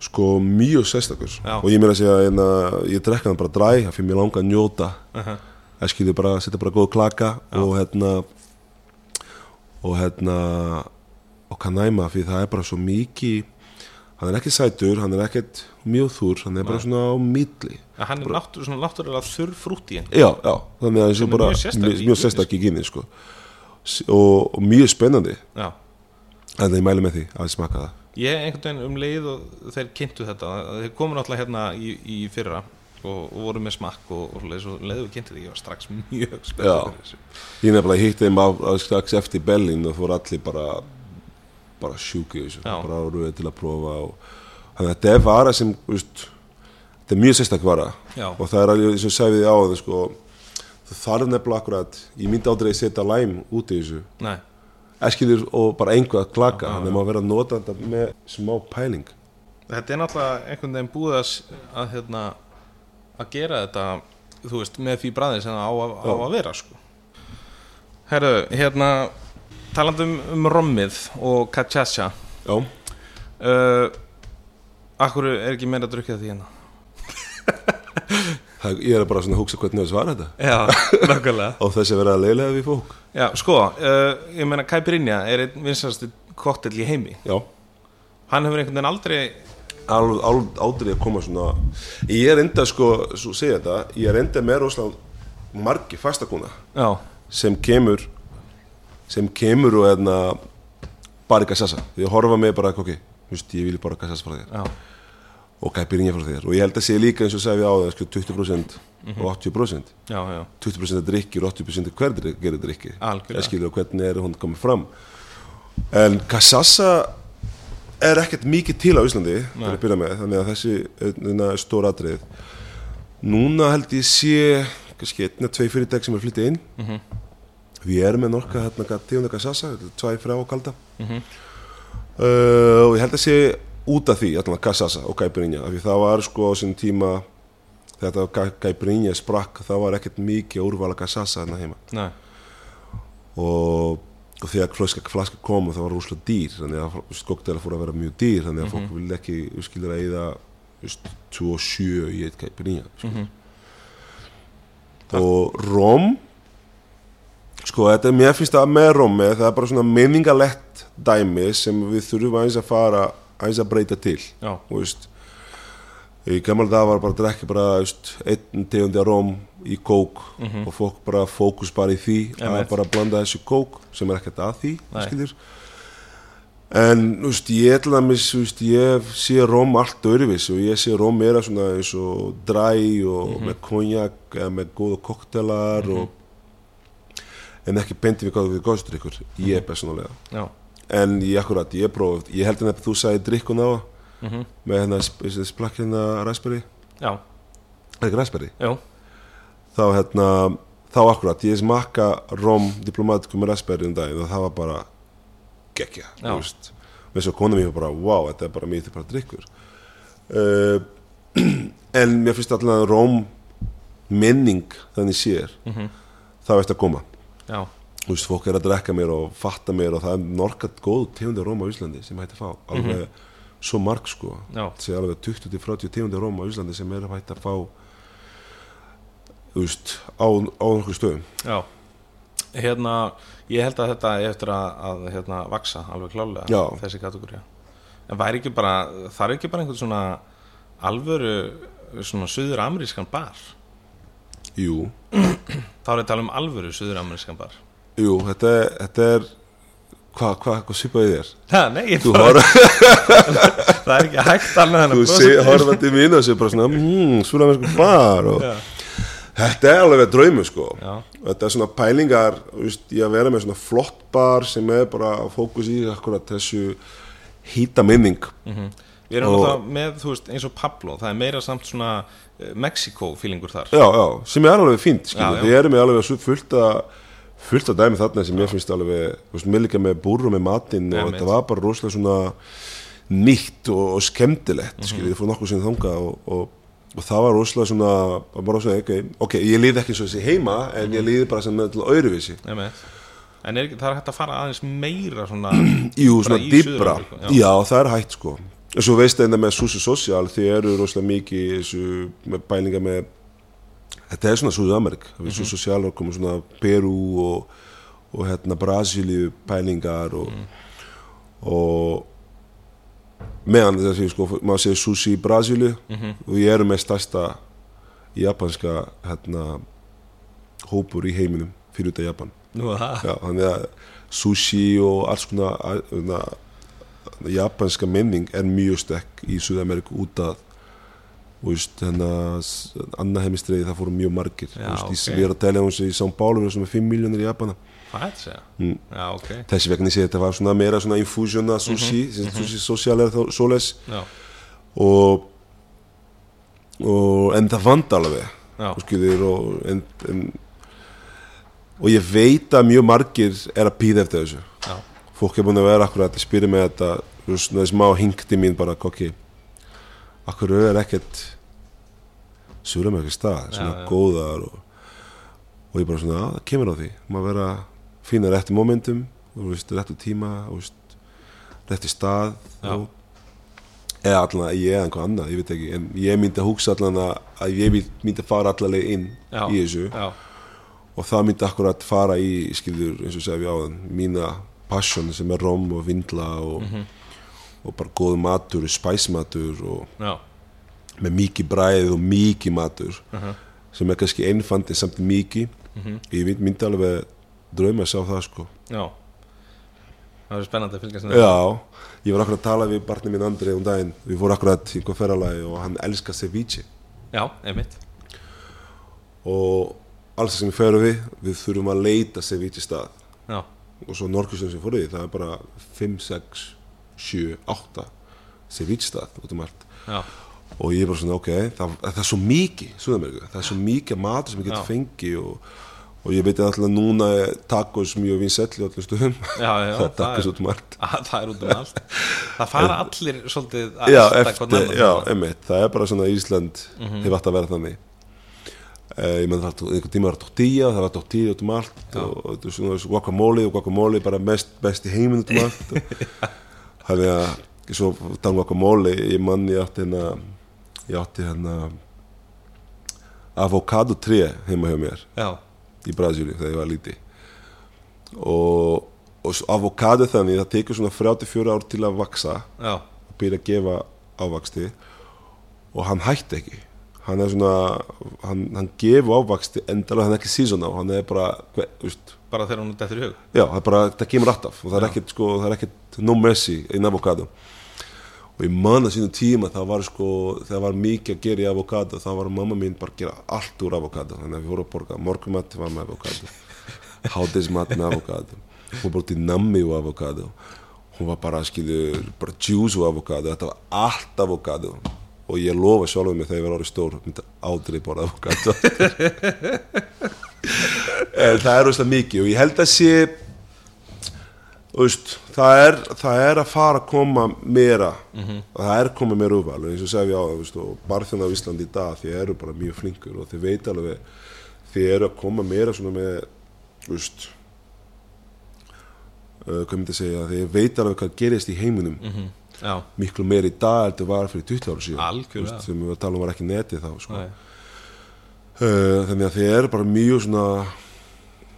sko mjög sérstakur. Já. og ég meira að segja en að ég drekka hann bara dræ það fyrir mér langa að njóta. Uh -huh. það skilur bara, setja bara góð klaka og hérna og hérna og kanæma fyrir það er bara svo mikið hann er ekki sætur, hann er ekkert mjög þúr, hann er bara svona á milli. Hann er náttúr, svona náttúrulega þurr frútt í henn já, já, þannig að það er bara mjög sérstakt í gynni sko. Og, og mjög spennandi. Já. En ég mæli með því að smaka það. Ég einhvern veginn um leið og þeir kynntu þetta þeir komu náttúrulega hérna í, í fyrra og, og voru með smakk og, og, leiðu við kynntu því, ég var strax mjög þessu. Ég nefnilega hitti þeim á, á strax eftir Berlin og fór allir bara bara sjúki bara rauðið til að prófa og þannig að þetta er vara sem veist, þetta er mjög sérstak vara. Já. og það er alveg eins og sagði á það sko, það þarf nefnilega akkurat ég myndi aldrei setja læm út í þessu. Nei, eskilur og bara einhver að klaka þannig að maður verður að nota þetta með smá pæling. Þetta er náttúrulega einhvern veginn búið að, hérna, að gera þetta veist, með því bræði sem það á, að- á að vera sko. Herru, hérna talandi um, um rommið og cachaça. Já, uh, Akkur er ekki meira að drukja því hérna? ég er bara svona að hugsa hvernig það svara þetta. Já, og [laughs] þess að vera að leiðlega við fólk. Já, sko, uh, ég meina Caipirinha er einn vinsasti koktel í heimi. Já, Hann hefur einhvern veginn aldrei alveg al- aldrei að koma svona ég er enda sko, svo segja þetta ég er enda með rosalega margi fastakuna Já, sem kemur sem kemur og eðna bara í kassasa, því að horfa með bara ok, veist, ég vil bara kassasa frá þér. Já, og kæpirinja frá þér. Og ég held að sé líka eins og sagði á það sko, 20% og 80% já, já. 20% er drikkir og 80% er hvernig gerir drikki ég skilur hvernig er hún komið fram. En kassasa er ekkert mikið til á Íslandi að með, þannig að þessi er stór atrið núna held ég sé kannski einn eða tvei fyrirtæk sem er flyttið inn. Mhm. Við erum með norka hérna þetta er tvæ frá og kalda. Mhm. uh, og ég held að sé út af því, allan kassasa og gæpirinja af því það var sko á sinn tíma þegar þetta gæpirinja sprakk það var ekkert mikið úrvala kassasa hérna heima. Nei, og, og þegar flaska, flaska kom það var rúslega dýr þannig að skoktela fór að vera mjög dýr þannig að fólk vilja ekki skilur að eyða 27 í eitt kæpirinja mm og rom sko þetta er mér finnst það með romi það er bara svona minningalett dæmi sem við þurfum aðeins að fara aðeins að breyta til í gammal dag var bara að drekka bara veist, einn tegundi af róm í kók og fólk bara fókus bara í því að Einmitt. bara blanda þessu kók sem er ekkert að því en veist, ég til dæmis veist, ég sé róm allt öðruvís og ég sé róm meira svona eins og dræ og með konjak eða með góða koktelar og en ekki bendi við hvað við góðstur ykkur ég persónulega. Já, en ég akkurat, ég próf ég held að þú sagði drikkun á. Mhm, með hérna sp- splakk hérna raspberry. Já, er ekki raspberry? Já, þá hérna þá akkurat, ég smakka rom diplomatikum með raspberry um daginn og það var bara geggja, þú veist. Með svo kona mér bara, wow, þetta er bara mjög til bara drikkur uh, [clears throat] en mér finnst allan rom minning þannig sér mhm, það veist að koma já, þú veist, fólk er að drekka mér og fatta mér og það er norkat góð tegundir róm á Íslandi sem hætti að fá. Alveg svo marg sko. Það sé alveg 20-30 tegundir róm á Íslandi sem er að hætti að fá þú veist, á, á nokkuð stöðum. Já. Hérna, ég held að þetta er eftir að, að hérna, vaksa alveg klálega Já. þessi kategóri en væri ekki bara, það er ekki bara einhvern svona alvöru svona suður amerískan bar Jú, þá er að tala um alvöru suður amerískan bar. Jú, þetta er, þetta er hvað, hvað, hvað svipaði þér? Ha, nei, ég Þú bara, [laughs] það er ekki hægt en þú að sé, horfa til mín og sé bara svona, hmm, sko bar og þetta er alveg draumi sko. Já. þetta er svona pælingar þú veist, í að vera með svona flott bar sem er bara að fókus í akkurat þessu hýta minning. Við erum alltaf með, þú veist, eins og Pablo það er meira samt svona uh, Mexiko-fílingur þar já, já, sem er alveg fínt við erum með alveg fullt að fullt að dæmi þarna sem ég finnst alveg mér líka með búr og með matinn og þetta var bara rosalega svona nýtt og, og skemmtilegt Mhm. skilur, ég fór nokkuð sinni þangað og, og, og það var rosalega svona bara svona, ok, ok, ég líði ekki svo þessi heima en Mhm. ég líði bara sem til öðruvísi. En er, það er hægt að fara aðeins meira svona [clears throat] Jú, svona dýbra já. það er hægt sko og svo veist það með Susi Social þið eru rosalega mikið þessu, með bælinga með þetta er svona Suður-Amerik mm -hmm. Susi Social er komið svona Peru og, og hérna Brasíliu pælingar og, mm. og meðan þess að sko, maður segir sushi í Brasíliu mm -hmm. og ég eru með stærsta japanska hérna, hópur í heiminum fyrir þetta Japan Nú, Já, þannig að sushi og alls konar japanska menning er mjög stekk í Suða-Ameriku út af annar heimistriði það fóru mjög margir Já, veist, okay. við erum að tala um þessu í São Paulo sem er 5 miljónir í Japana er? Mm. Já, ok þessi vegna ég segi þetta var svona meira svona infusion af sushi, mm -hmm. sushi er svoleiðis Já, og, og en það vant alveg skilur og, en, en, og ég veit að mjög margir er að pýða eftir þessu já, fólk er búin að vera akkurat að spyrja mig þetta svona smá hingti mín bara ok, akkur er ekkert með ekki stað? Svona Já, góðar og, og ég bara svona, að, kemur á því. Maður vera fína réttu momentum og veist, réttu tíma og veist, réttu stað og, eða allan ég eða einhver annað, ég veit ekki. En ég myndi að hugsa allan að, að ég myndi- að fara allavega inn Já. í þessu já, og það myndi akkurat fara í skilur, eins og segja við áðan mína passion sem er rom og vindla og, Mhm. og bara góð matur spæsmatur og já, með mikið bræð og mikið matur Mhm. sem er kannski einfand en samt mikið. Mhm. ég mynd- myndi alveg drauma að sjá það sko. Já. Það er spennandi að fylgjast með já, ég var akkurat að tala við barnið minn Andri um daginn, við fórum akkurat í einhver ferralagi og hann elskar ceviche. Já, einmitt. Og alls sem við ferum við við þurfum að leita ceviche stað. Já, og svo Norkusjón sem fóruði það er bara 5, 6, 7, 8 ceviche stað út um allt. Já, og ég er bara svona ok, það, það er svo mikið það er svo mikið matur sem ég geti fengið og, og ég veit alltaf núna tacos mjög vinsell í öllum stöðum. Já, já [laughs] það tacos út um allt. að, [laughs] Það er út um allt. Það fara allir svolítið að eftir, það er bara svona Ísland hefur alltaf verið þannig ég menn það einhvern tíma var tortilla það var tortilla út um allt Já. og, þessu guacamole og guacamole bara mest best í heiminn út um allt. [laughs] Þannig að svo um guacamole ég mann ég átti hérna ég átti hérna avokado 3 heima hjá mér Já, í Brasíli þegar ég var líti og, og avokado þannig það tekur svona 34 ár til að vaksa já, og byrja að gefa ávaksti og hann hætti ekki hann er svona hann, hann gefur ávaksti endalega hann er ekki season á hann er bara hve- þú veist, bara þegar hún er dettur í hug? Já, það, er bara, það kemur alltaf og það er ekkert sko, er no mercy í avokado og ég man að sínum tíma það var sko, það var mikið að gera í avokado þá var mamma mín bara að gera allt úr avokado þannig að við vorum að borga morgumat var með avokado [laughs] hádeismat með avokado hún borti nammi úr avokado hún var bara skilur bara juice úr avokado þetta var allt avokado og ég lofa sjálfum mig þegar ég var orðið stór myndi aldrei borða avokado [laughs] en það er rosalega mikið og ég held að sé veist, það, er, það er að fara að koma meira. Og það er að koma meira úrval. Eins og segja við á það og barþjóna á Íslandi í dag þið eru bara mjög flinkur og þið veit alveg þið eru að koma meira svona með veist uh, hvað myndi að segja þið veit alveg hvað gerist í heiminum. Mm Já, miklu meira í dag en þetta var fyrir 20 ára síðan. Veist, sem við varum að tala um var ekki netið þá sko. uh, þannig að þið eru bara mjög svona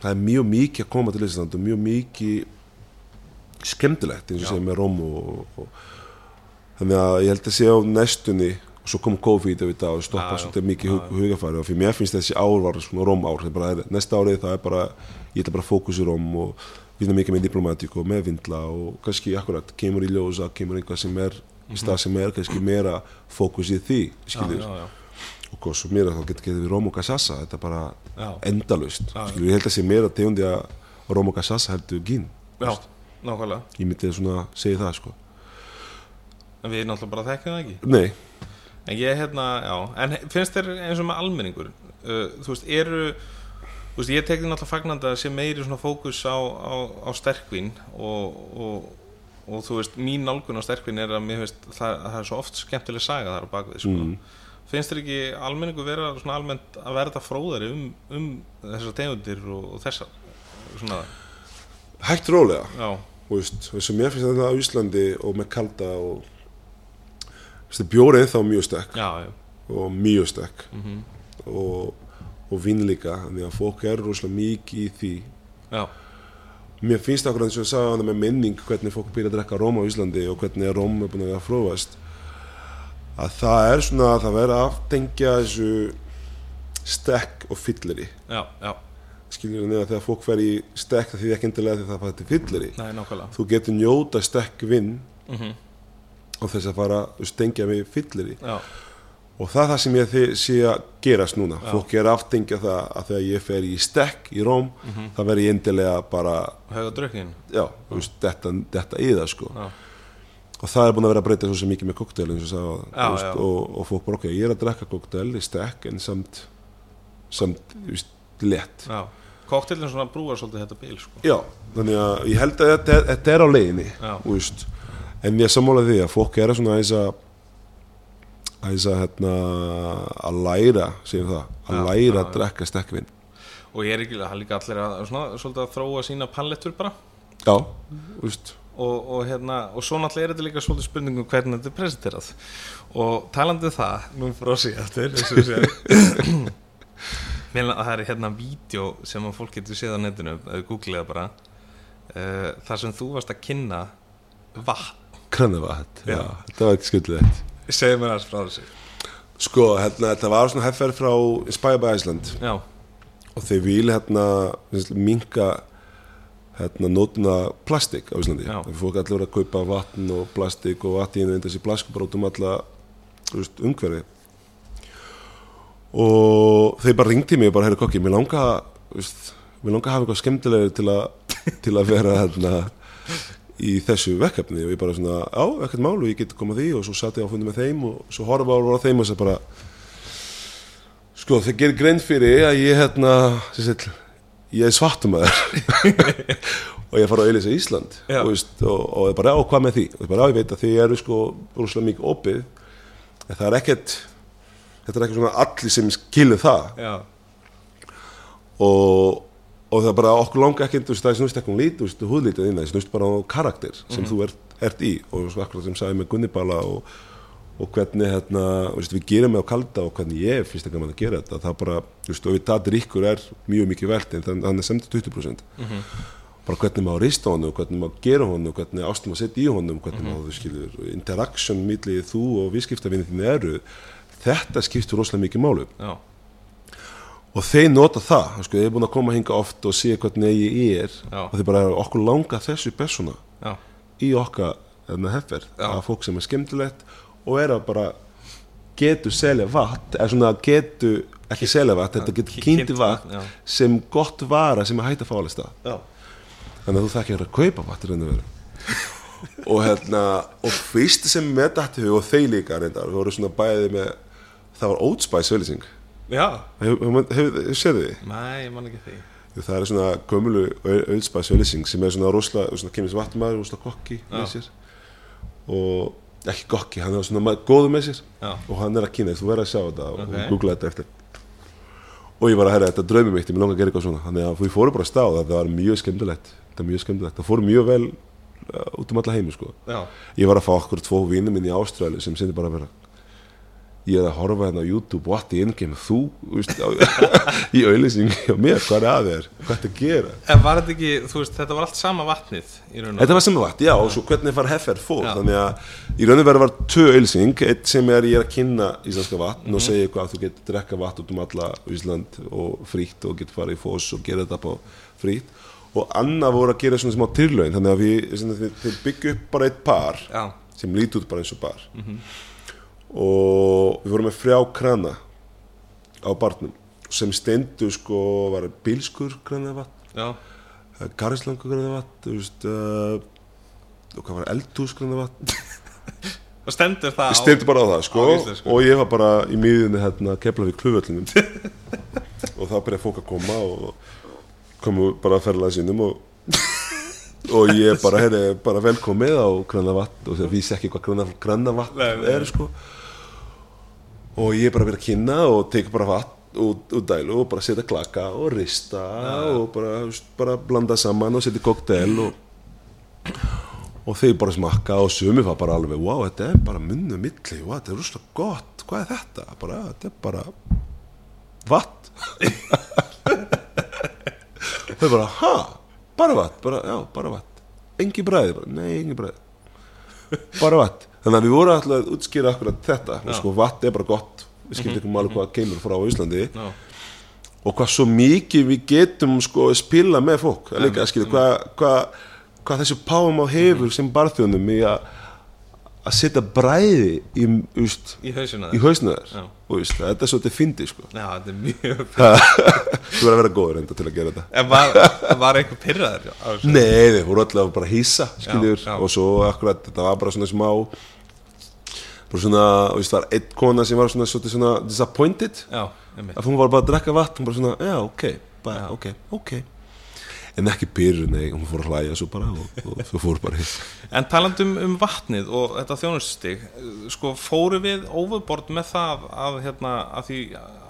það er mjög mikið að koma til Ísland og mjög mikið skemmtilegt eins og segja með Róm og, og, þannig að ég held að sé á næstunni og svo kom COVID við það og stoppa svolítið mikið hugafæri og fyrir mér finnst þessi ár var svona Róm ár bara, er, næsta árið það er bara ég ætla bara að fókus í Róm og vinna mikið með diplomatík og með vindla og kannski akkurat kemur í ljósa, kemur einhvað sem er í stað sem er kannski meira fókus í því já, skiljur já, já, og hvað svo meira þá getur við Róm og Cassassa þetta er bara Já. endalust Já, já. skilur, ég held að sé meira tegundi að Róm og Cassassa heldur gín já, nákvæmlega. Ég myndi svona segja það sko. En við náttúrulega bara þekkjum það ekki. Nei, En ég hérna, já. En finnst þér eins og með almenningur uh, Þú veist, eru Þú veist, ég tekði náttúrulega fagnandi að sé meiri svona fókus á, á, á sterkvin og, og, og þú veist, mín nálgun á sterkvin er að mér finnst það, það er svo oft skemmtileg saga þar á bakvið sko. Mm. finnst þér ekki almenningu vera svona almennt að verða fróðari um, um þessar tegundir og, og þessar svona, hægt rólega. Já, þú veist, eins og mér finnst þetta á Íslandi og með kalda og Þessi bjórið þá mjög stekk já, já, og mjög stekk mhm, og, og vinn líka þannig að fólk er rosalega mikið í því. Já, Mér finnst akkur eins og ég sagði hann með minning hvernig fólk byrja að drekka róm á Íslandi og hvernig róm er búin að fróast að það er svona að það verður að aftengja þessu stekk og fylleri. Já, já, skiljum við neða þegar fólk fer í stekk það því ekki endilega því það fara til fylleri. Nei, þú getur njóta stekk vinn mhm, og þess að fara að stengja við fylleri og það er það sem ég sé að gerast núna. Já. fólk er að aftengja það að þegar ég fer í stekk í róm Mhm. það verður ég endilega bara höga veist, þetta, þetta í það sko. Já, og það er búin að vera að breyta svo sem mikið með koktel eins og, og, og fólk bara ok, ég er að drekka koktel í stekk en samt samt, þú veist, lett já. Koktillin svona brúar svolítið þetta bíl sko. Já, þannig að ég held að þetta, er- þetta er á leiðinni þú veist, en ég er sammála því að fólk er svona aðeins að að hérna að læra, segjum það að Já, læra já, að drekka stekkvinn og ég er ekki, líka allir að svona, svolítið að þróa sína pallettur bara. Já, þú veist. Og, og hérna, og svo náttúrulega er þetta líka svolítið spurningum hvernig þetta er presenterað. Og talandi um það, nú frá sig aftur eins og sér [coughs] Mér að það er hérna vídeo sem að fólk getur séð á netinu ef við googlega bara. Uh, þar sem þú varst að kynna vatn, krannavat, já, Já. þetta var ekki skuldilegt segðu mér aðeins frá þessu. Sko, hérna, þetta var svona heffer frá Inspire by Iceland. Já, og þeir vil hérna minka hérna nótuna plastik á Íslandi. Þeir fólk allir að kaupa vatn og plastik og vatn í einu þessi plastik bara út um alla umhverfi. Og þeir bara ringti mig og bara, herri kokki, mér langa veist, mér langa að hafa eitthvað skemmtilegri til að til að vera hérna í þessu verkefni. Og ég bara svona, á, ekkert mál og ég get komað því. Og svo satt ég á fundi með þeim og svo horfa á þeim og þess að bara sko, þeir gerir grein fyrir að ég hérna, sem sagt ég er svartum að þér [laughs] og ég fara að auðvisa Ísland og, veist, og, og ég bara, á, hvað með því? Og ég bara, á, ég veit að þið eru sko rúslega mikið opið en það er ekkert þetta er ekki svona allir sem skilur það. Já, og, og það bara okkur langa veist, það snúst ekki um lít, húðlítið inn það snúst bara á karakter sem þú ert, ert í. Og svo akkurat sem sagði með Gunnibala og, og hvernig hérna, veist, við gerum með á kalda og hvernig ég finnst ekki að gera þetta það bara, þú veist, og það drikkur er mjög mikið velt en þannig er semt 20% bara hvernig maður rista honum, hvernig maður gera honum hvernig ástum að setja í honum hvernig maður, þú skilur, interaction millið þú og viðskiptavinni þín eru þetta skiptur rosalega mikið málu já, og þeir nota það, sko, þeir er búin að koma hinga oft og sé hvernig ég er Já. og þeir bara okkur langa þessu persóna já, í okkar hérna, heffer, Já. að fólk sem er skemmtilegt og er að bara getur selja vatn, er svona getur ekki selja vatn, þetta getur kynnti kynnt vatn já. sem gott vara sem er að fá alveg stað já, þannig að þú þekkir að kaupa vatn [laughs] og hérna og fyrst sem með dætti og þeir líka reyndar, við vorum svona bæði með það var auðlýsing já hefur, séð þið? Nei, ég man ekki því. Það er svona gömulu auðspæðs auðlýsing sem er svona rosalega, svona kemur sem vatnmaður, rosalega kokki með sér. Og ekki kokki, hann er svona góður með sér. Já. og hann er að kynna, þú verður að sjá þetta Ok. og googla þetta eftir. Og ég var að herra, þetta draumi mitt, ég mér langar að gera eitthvað svona. Þannig að við fórum bara að stá, þetta var mjög skemmtilegt. Þetta var mjög skemmtilegt, það fór mjög vel uh, út um alla heimi sko. Já, ég var að fá okkur tvo vinnum minn í Ástrali sem sendi bara að vera ég er að horfa hérna á YouTube what the in-game þú veist, á, [laughs] í auðlýsing og mér, hvað er að þér, hvað er að gera? En var þetta ekki, þú veist, þetta var allt sama vatnið í og Þetta var sem það vatn, já, og svo hvernig far heffer fór? Já. þannig að í raun og veru var tvö auðlýsing eitt sem er ég er að kynna íslenska vatn Mhm. og segja eitthvað að þú getur drekka vatn út um alla Ísland og frítt og getur farið í fós og gera þetta på frítt. Og annað voru að gera svona smá tilraun þannig að við, við, við byggja upp bara eitt par Já, sem lítur bara eins og bar. Mhm. Og við vorum með frjá krana á barnum sem stendu sko var bílskur krana vatn já, Garðslangu gröna vatn uh, og hvað var eldhús gröna vatn [laughs] og stendur það ég stendi bara á það sko á íslensku. og ég var bara í miðunni hérna kefla við kluvöllinum [laughs] og þá byrjaði fólk að koma og komu bara að ferlaði sínum og og ég bara, herri, bara velkomið á gröna vatn og það vísi ekki hvað gröna vatn er sko og ég bara verið að kynna og tek bara vatn út, út dælu og bara setja klaka og rista og bara, bara blanda saman og setja koktel og, og þeir bara smakka og sumi var bara alveg wow, þetta er bara munnu milli wow, þetta er rúslega gott, hvað er þetta? Bara, ja, þetta er bara vatt þau bara, ha, bara vatt bara, já, bara vatt, engi bræði bara, nei, engi bræði. Bara vatt, þannig að við vorum alltaf að útskýra akkurat þetta, og sko vatt er bara gott. Við skildum ekki alveg hvað kemur frá Íslandi. Já, og hvað svo mikið við getum sko að spila með fólk. Að líka, skilja, hvað, hvað, hvað þessu páum á hefur sem barþjónum í að að setja bræði í, í hausina í og úst, þetta er svolítið fyndi sko. Já, þetta er mjög þú verður að vera góður enda til að gera þetta. En var, var einhver pyrraður? Nei, þeir voru alltaf bara að hýsa og svo akkurat þetta var bara svona smá bara svona, og það var einn kona sem var svona, svona, svona disappointed. Já, að hún var bara að drekka vatn hún bara svona, já, ok, bara, Já. ok, ok en ekki pyrru, nei, hún fór að hlæja svo bara og, og svo fór bara hitt En talandum um vatnið og þetta þjónustig sko fóru við overbord með það að hérna að því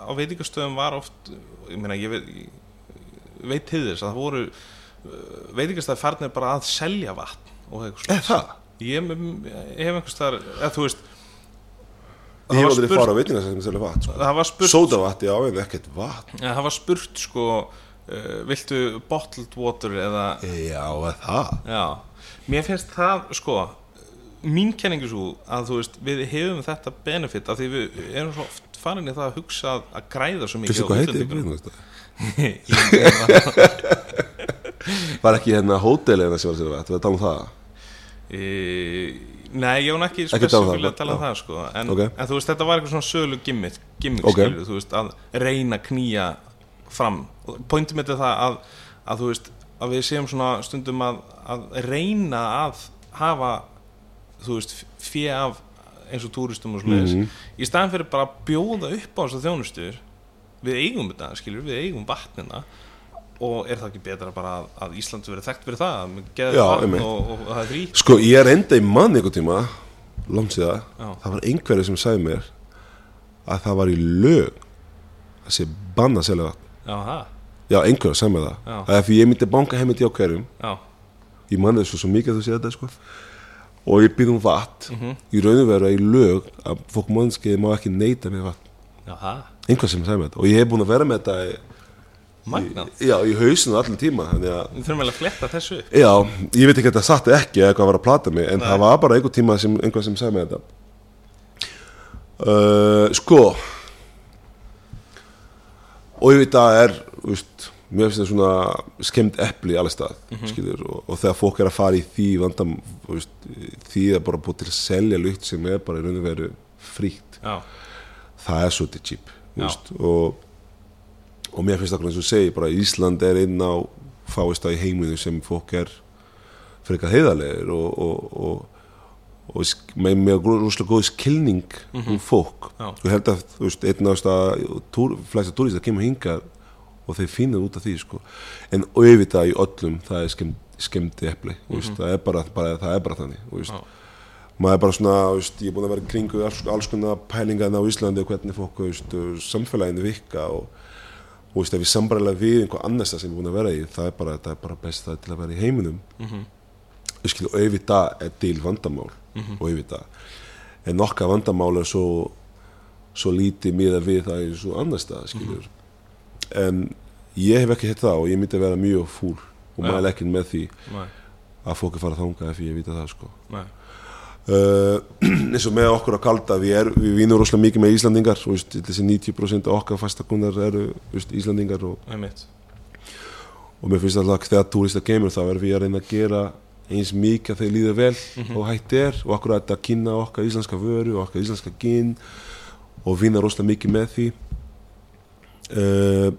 á veitingastöðum var oft ég meina ég veit, veit til þess að það voru veitingastöði farnir bara að selja vatn og eitthvað? Ég, hef einhvers þar eða þú veist Ég hef aldrei farið á veitingasæðum sem vatn sko. Sódavatn, já, en ekkert vatn ja, það var spurt sko viltu bottled water eða Já, það Já, mér finnst það sko mín kenningu svo að þú veist við hefum þetta benefit af því við erum svo oft farin í það að hugsa að, að græða svo mikið á útlendingunum. [laughs] Var ekki hérna hótelina sem var sér við að tala um það e, Nei, ég hún ekki um það, spesifílega að tala um það sko en, Ok. en þú veist þetta var eitthvað svona sölu gimmick, gimmick Ok. skilur, þú veist að reyna að knýja fram. Pointum mitt er það að, að þú veist að við séum svona stundum að, að reyna að hafa þú veist fjö af eins og túristum og svoleiðis. Mhm. í staðan fyrir bara að bjóða upp á þessar þjónustur við eigum þetta, skilur, við eigum vatnina og er það ekki betra bara að, að Ísland verið þekkt fyrir það Já, vatn og, og, og það er frí? Sko, ég er enda í mann einhvern tíma Já. það var einhverju sem sagði mér að það var í lög að sé banna selja vatn Já, einhverju sagði mér það. Það er fyrir ég myndi banka heim í hverjum. Já, ég manni þessu svo mikið að þú sé þetta sko. og ég býð um vatn. Mhm. í raun og veru í lög að fólk mannskið má ekki neyta með vatn. Já, það einhver sem sagði mér þetta. Og ég hef búin að vera með þetta í, Magnað, já, í hausinu allan tíma að við þurfum eiginlega að fletta þessu Já, ég veit ekki að þetta satt ekki eða hvað var að plata mig en það var bara einhver tíma sem einhver sem sagði mig þetta. Uh, Sko og ég veit að er veist, mér finnst það svona skemmt epli í allir stað skilur, og, og þegar fólk er að fara í því vandam veist, því að bara búið til að selja lukt sem er bara í raun og veru fríkt Já, það er svolítið cheap og, og mér finnst það eins og segi bara Ísland er inn á fáist í heiminu sem fólk er frekar heiðarlegur og, og, og, með, með rúslega góð skilning um fólk Já. og held að þú veist, einn ást að túr, flesta túristar kemur hingað og þeir finna út af því sko. en auðvitað í öllum það er skemmt, skemmti epli mm það, er bara, bara, það er bara þannig maður er bara svona veist, ég er búin að vera kringu alls, alls konar pælingar á Íslandi og hvernig fólk veist, samfélaginu virka og ef við sambarlega við einhver annars það sem við erum búin að vera í það er bara, það er bara best það til að vera í heiminum mm Mhm. -hmm. auðvitað er til vandamál Mhm. og auðvitað en okkar vandamál er svo svo lítið miða við það er svo annars það skilur Mhm. en ég hef ekki hitt það og ég myndi að vera mjög fúl og Já. maður ekki með því nei, að fólk er fara að þanga ef ég vita það sko Uh, [clears throat] eins og með okkur að kalda við, er, við vinum rosalega mikið með Íslandingar og veist, þessi 90% af okkar fastakunnar eru veist, Íslandingar og, og mér finnst alltaf að þegar túrista kemur þá erum við að reyna að gera eins mikið að þeir líða vel og hægt er og okkur að kynna okkar íslenska vöru og okkar íslenska ginn og vinna rosalega mikið með því uh,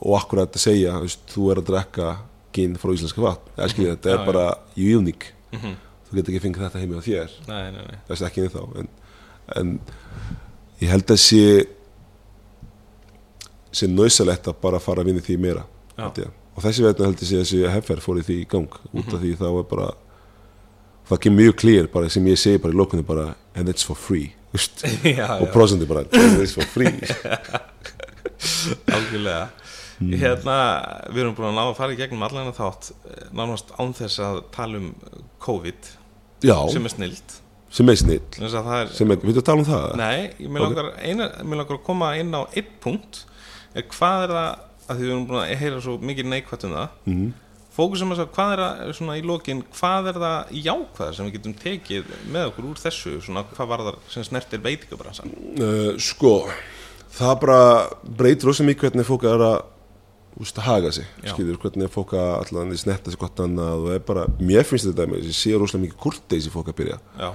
og okkur að segja veist, þú er að drekka ginn frá íslenska vatn mm -hmm. þetta er já. bara uník Mhm. þú getur ekki fengið þetta heimi á þér Nei, nei, nei þess ekki ennþá en, en ég held að sé sé nöðsalegt að bara fara að vinna í því meira Já. held ég. Og þessi vegna held ég sé að þessi heffer fór í því í gang út af því þá er bara það kemur mjög clear bara sem ég segi bara í lókunni bara and it's for free? [laughs] Já, og já, prosendi bara and it's for free [laughs] algjörlega mm. hérna, við erum búin að ná að fara í gegnum allan þátt, eh, nánast án þess að tala um COVID Já. sem er snilt sem er snill er, sem er, við þú tala um það? Nei, vil okay. langar að koma inn á einn punkt er hvað er það, að því við erum búin að heyra svo mikið neikvægt um það mm -hmm. fókusum að hvað er það, svona í lokin hvað er það jákvæðar sem við getum tekið með okkur úr þessu, svona hvað var það sem snertir veitingabransan? Uh, sko, það bara breytir ósað mikið hvernig fólk er að úst, haga sig, Já. skilur, hvernig fólk að allan snerta sig gott annað og er bara mér finnst þetta með, ég sé ósað mikið kurteis í fólk að byrja Já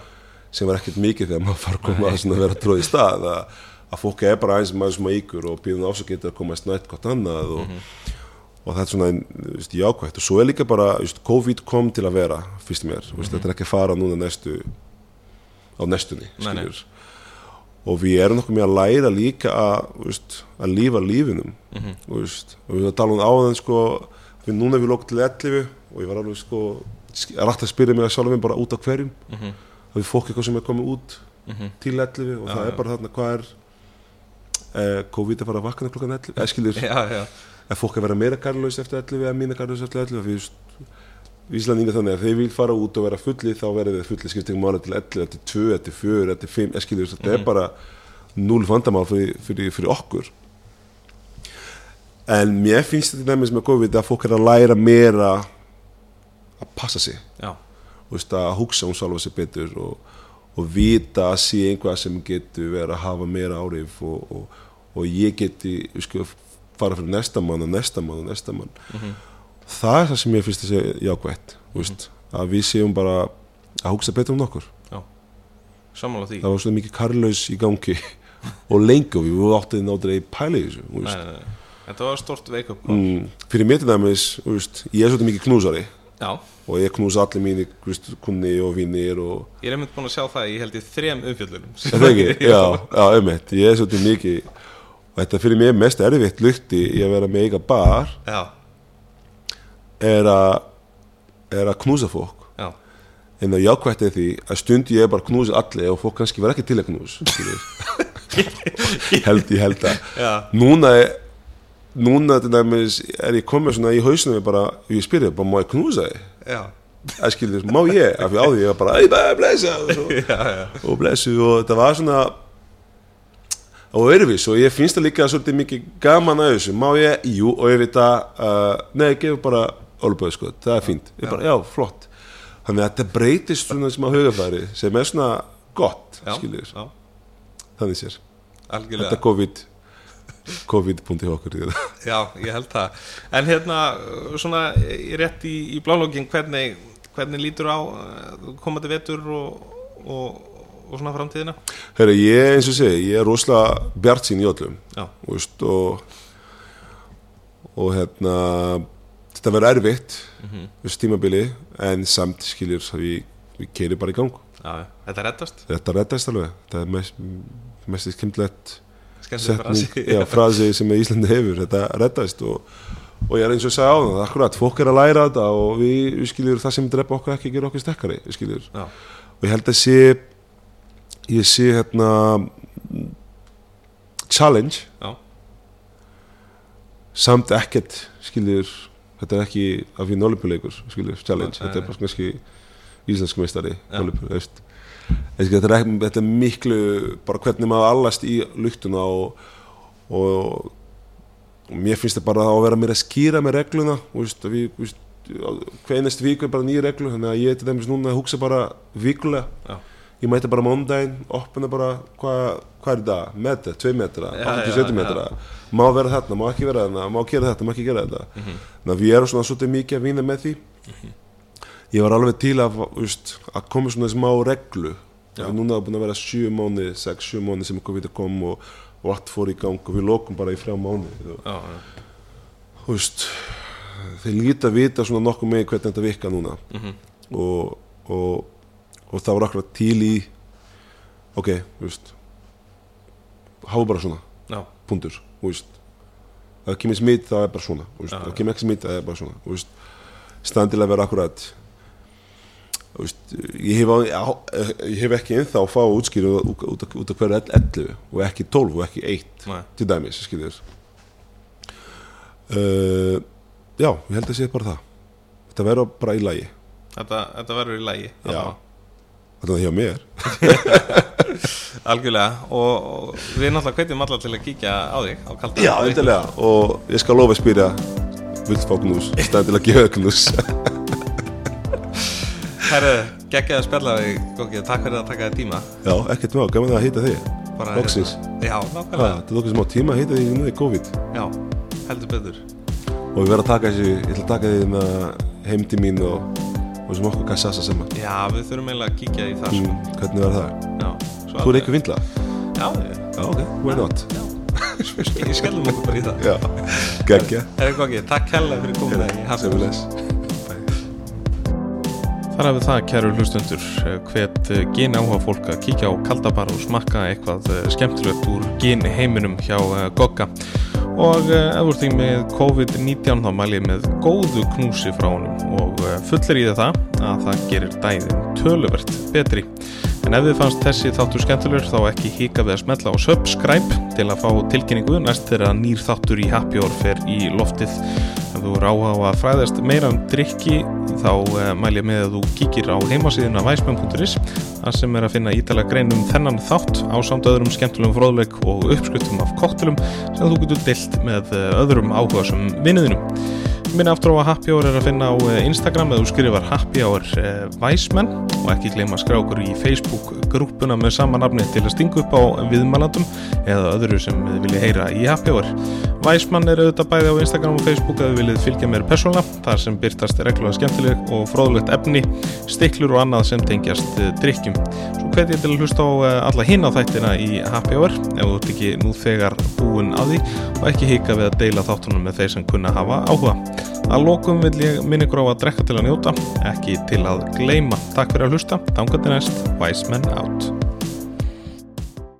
sem var ekkert mikið þegar maður fara að koma að vera tróð í stað að, að fólk er bara eins og maður sem að ykkur og býðum ásakit að koma að snætt gott annað og, mm -hmm. og það er svona just, jákvægt og svo er líka bara, just, COVID kom til að vera fyrst mér, mm -hmm. just, þetta er ekki að fara núna næstu á næstunni nei, nei. og við erum nokkuð með að læra líka að, að lífa lífinum mm -hmm. og, og við talum á þann sko, við núna við lókum til 11 og ég var alveg sko rætt að spyrja mig að sjálf mér bara út af hverjum mhm það er fólk eitthvað sem er komið út til 11 og já, það er bara þarna hvað er COVID að fara að vakna klokkan 11 eða skilir að fólk að vera meira garlaus eftir 11 eða mína garlaus eftir 11 fyrir Íslandinga þannig að þeir vil fara út og vera fulli þá verður þeir fulli skiptingum mánu til 11 til 2, til 4, til 5 eskilur, þetta mm er bara núl vandamál fyrir, fyrir, fyrir okkur. En mér finnst þetta nefnist með COVID að fólk er að læra meira að passa sig. Já. Að hugsa um sjálfa sig betur og, og vita að sé einhvað sem getur verið að hafa meira árif og, og, og ég geti sko, fara fyrir næsta mann og næsta mann og næsta mann mm -hmm. það er það sem ég finnst að segja jákvægt mm -hmm. að við séum bara að hugsa betur um nokkur. Samála því Það var svona mikið karlaus í gangi [laughs] og lengi og við áttum náttúrulega í pæli þessu. Þetta var stort veikup mm, Fyrir mér til dæmis, ég er svolítið mikið knúsari Já. og ég knús allir mínu kunni og vinnir og ég er einmitt búin að sjá það ég held í þrem umfjöldunum [laughs] ég er svolítið mikið og þetta fyrir mig mest erfitt lukti í að vera með eiga bar já. er að er að knúsa fólk já. en að jákvæmt er því að stund ég bara knúsa allir og fólk kannski verð ekki til að knús [laughs] held ég held að núna er núna dæmis er ég komið svona í hausinu bara, ég spyrir bara, má ég knúsa þig? Það skilur, má ég? Af því á því ég var bara, ei, blessa og, [laughs] og blessu og þetta var svona og örfis og ég finnst það líka svolítið mikið gaman að þessu, má ég? Jú, og ég veit að, uh, nei, gefur bara olböð, sko, það er fínt. Ég bara, já, flott. Þannig að þetta breytist svona sem að hugafæri sem er svona gott, skilur þannig sér, Algjörlega. þetta COVID COVID-punti okkur [laughs] Já, ég held það. En hérna, svona rétt í, í blálógin hvernig, hvernig lítur á eh, komandi vetur og, og, og svona framtíðina? Herra, ég eins og segi, ég er rosalega bjart sín í öllum veist, og og hérna þetta verður erfitt mm -hmm. þessu tímabili en samt skiljur við, við keirum bara í gang. Já, Þetta reddast? Þetta reddast alveg, þetta er mest, mest skemmtilegt setning, [laughs] já, frasi sem Íslandi hefur. Þetta reddast og, og ég er eins og segja á það, akkurat, fólk er að læra þetta og við, við skiljum það sem drepa okkur ekki gera okkur stekkari, við skiljum og ég held að sé ég sé hérna challenge. Já. samt ekkert skiljur, þetta er ekki af því nólumpuleikur, skiljur, challenge, þetta er bara kannski íslensk meistari nólumpuleikur, veist. Þetta þetta er miklu bara hvernig maður allast í luktuna og, og, og mér finnst þetta bara að vera mér að skýra með regluna og hvernast viku er bara nýja reglu þannig að ég er til dæmis núna að hugsa bara vikulega. Já. Ég mæti bara mándaginn opna bara hvað hva er það, metra, tvei metra 80-70 metra, má vera þarna, má ekki vera þarna má gera þetta, má ekki gera þetta. Mm -hmm. þannig að við erum svona svolítið mikið að vinna með því. Mm -hmm ég var alveg til að, veist, að koma svona smá reglu. Og núna er búin að vera 7 mánu 6-7 mánu sem COVID kom og, og allt fór í gang og við lókum bara í frá mánu og veist þeir líti að vita svona nokkuð með hvernig þetta virka núna. Mm -hmm. og, og, og það var akkurat til í ok, veist hafa bara svona Já. pundur, veist. Það kemur smitt, það er bara svona það kemur ekki smitt, það er bara svona standilega vera akkurat Ég hef, á, ég hef ekki ennþá að fá útskýru út, út, út af hverju 11 og ekki 12 og ekki 1 Nei. til dæmis skilur uh, Já, ég held að sé bara það. Þetta verður bara í lagi. Þetta, þetta verður í lagi Já, er hjá mér. [laughs] Algjörlega og, og við náttúrulega hvetjum alla til að kíkja á þig á kalda. Já, eitthvað og ég skal lofa að spyrja vilt fá knús, stæði til að gefa knús. [laughs] Herru, geggjaði að spjalla þig Gókið, takk fyrir að taka þig tíma. Já, ekkert má, gaman að hýta þig. Bara Loksins. Já, nákvæmlega. Það tók smá tíma að hýta þig núna í COVID. Já, heldur betur. Og við verðum að taka þessu, ég ætla að taka þig með heim til mín og, og sem okkur kassasa saman Já, við þurfum eiginlega að kíkja í það sko. mm, Hvernig var það? Já, Þú er eitthvað vindla? Já, Já, ok, why not? Ég [laughs] skellum okkur bara í það Já, geggja Herru, Gókið, takk hella fyrir komuna í Semules Þar hafið það, kæru hlustundur, hvet geni áhuga fólk að kíkja á kaldabar og smakka eitthvað eh, skemmtilegt úr geni heiminum hjá eh, Gogga. Og eh, ef þú ert því með COVID-19 þá mæl ég með góðu knúsi frá honum og fullir í það að það gerir dæðin töluvert betri. En ef þið fannst þessi þáttur skemmtilegur þá ekki hika við að smetla á subscribe til að fá tilkynningu næst þegar nýr þáttur í Happy Hour fer í loftið. Ef þú eru áhuga á að fræðast meira um drikki þá uh, mæl ég með að þú kíkir á heimasíðuna væsmenn.is þar sem er að finna ítalega grein um þennan þátt á samt öðrum skemmtilegum fróðleik og uppskriftum af koktelum sem þú getur deilt með uh, öðrum áhuga sem vinniðinum. Minna aftur á að Happy Hour er að finna á uh, Instagram eða þú skrifar Happy Hour Væsmenn og ekki gleyma að skrá okkur í Facebook grúpuna með sama nafni til að stinga upp á viðmælandum eða öðru sem þið viljið heyra í Happy Hour. Væsmann er auðvitað bæði á Instagram og Facebook að þið viljið fylgja mér persónulega þar sem byrtast reglulega skemmtileg og fróðlegt efni, stiklur og annað sem tengjast drikkjum. Svo hvet ég til að hlusta á alla hinn á þættina í Happy Hour ef þú ert ekki nú þegar búin á því og ekki hika við að deila þáttunum með þeir sem kunna hafa áhuga. Að lokum vil ég minni á að drekka til að njóta, ekki til að gleima. Takk fyrir að hlusta, þangat er næst, Væsmenn átt.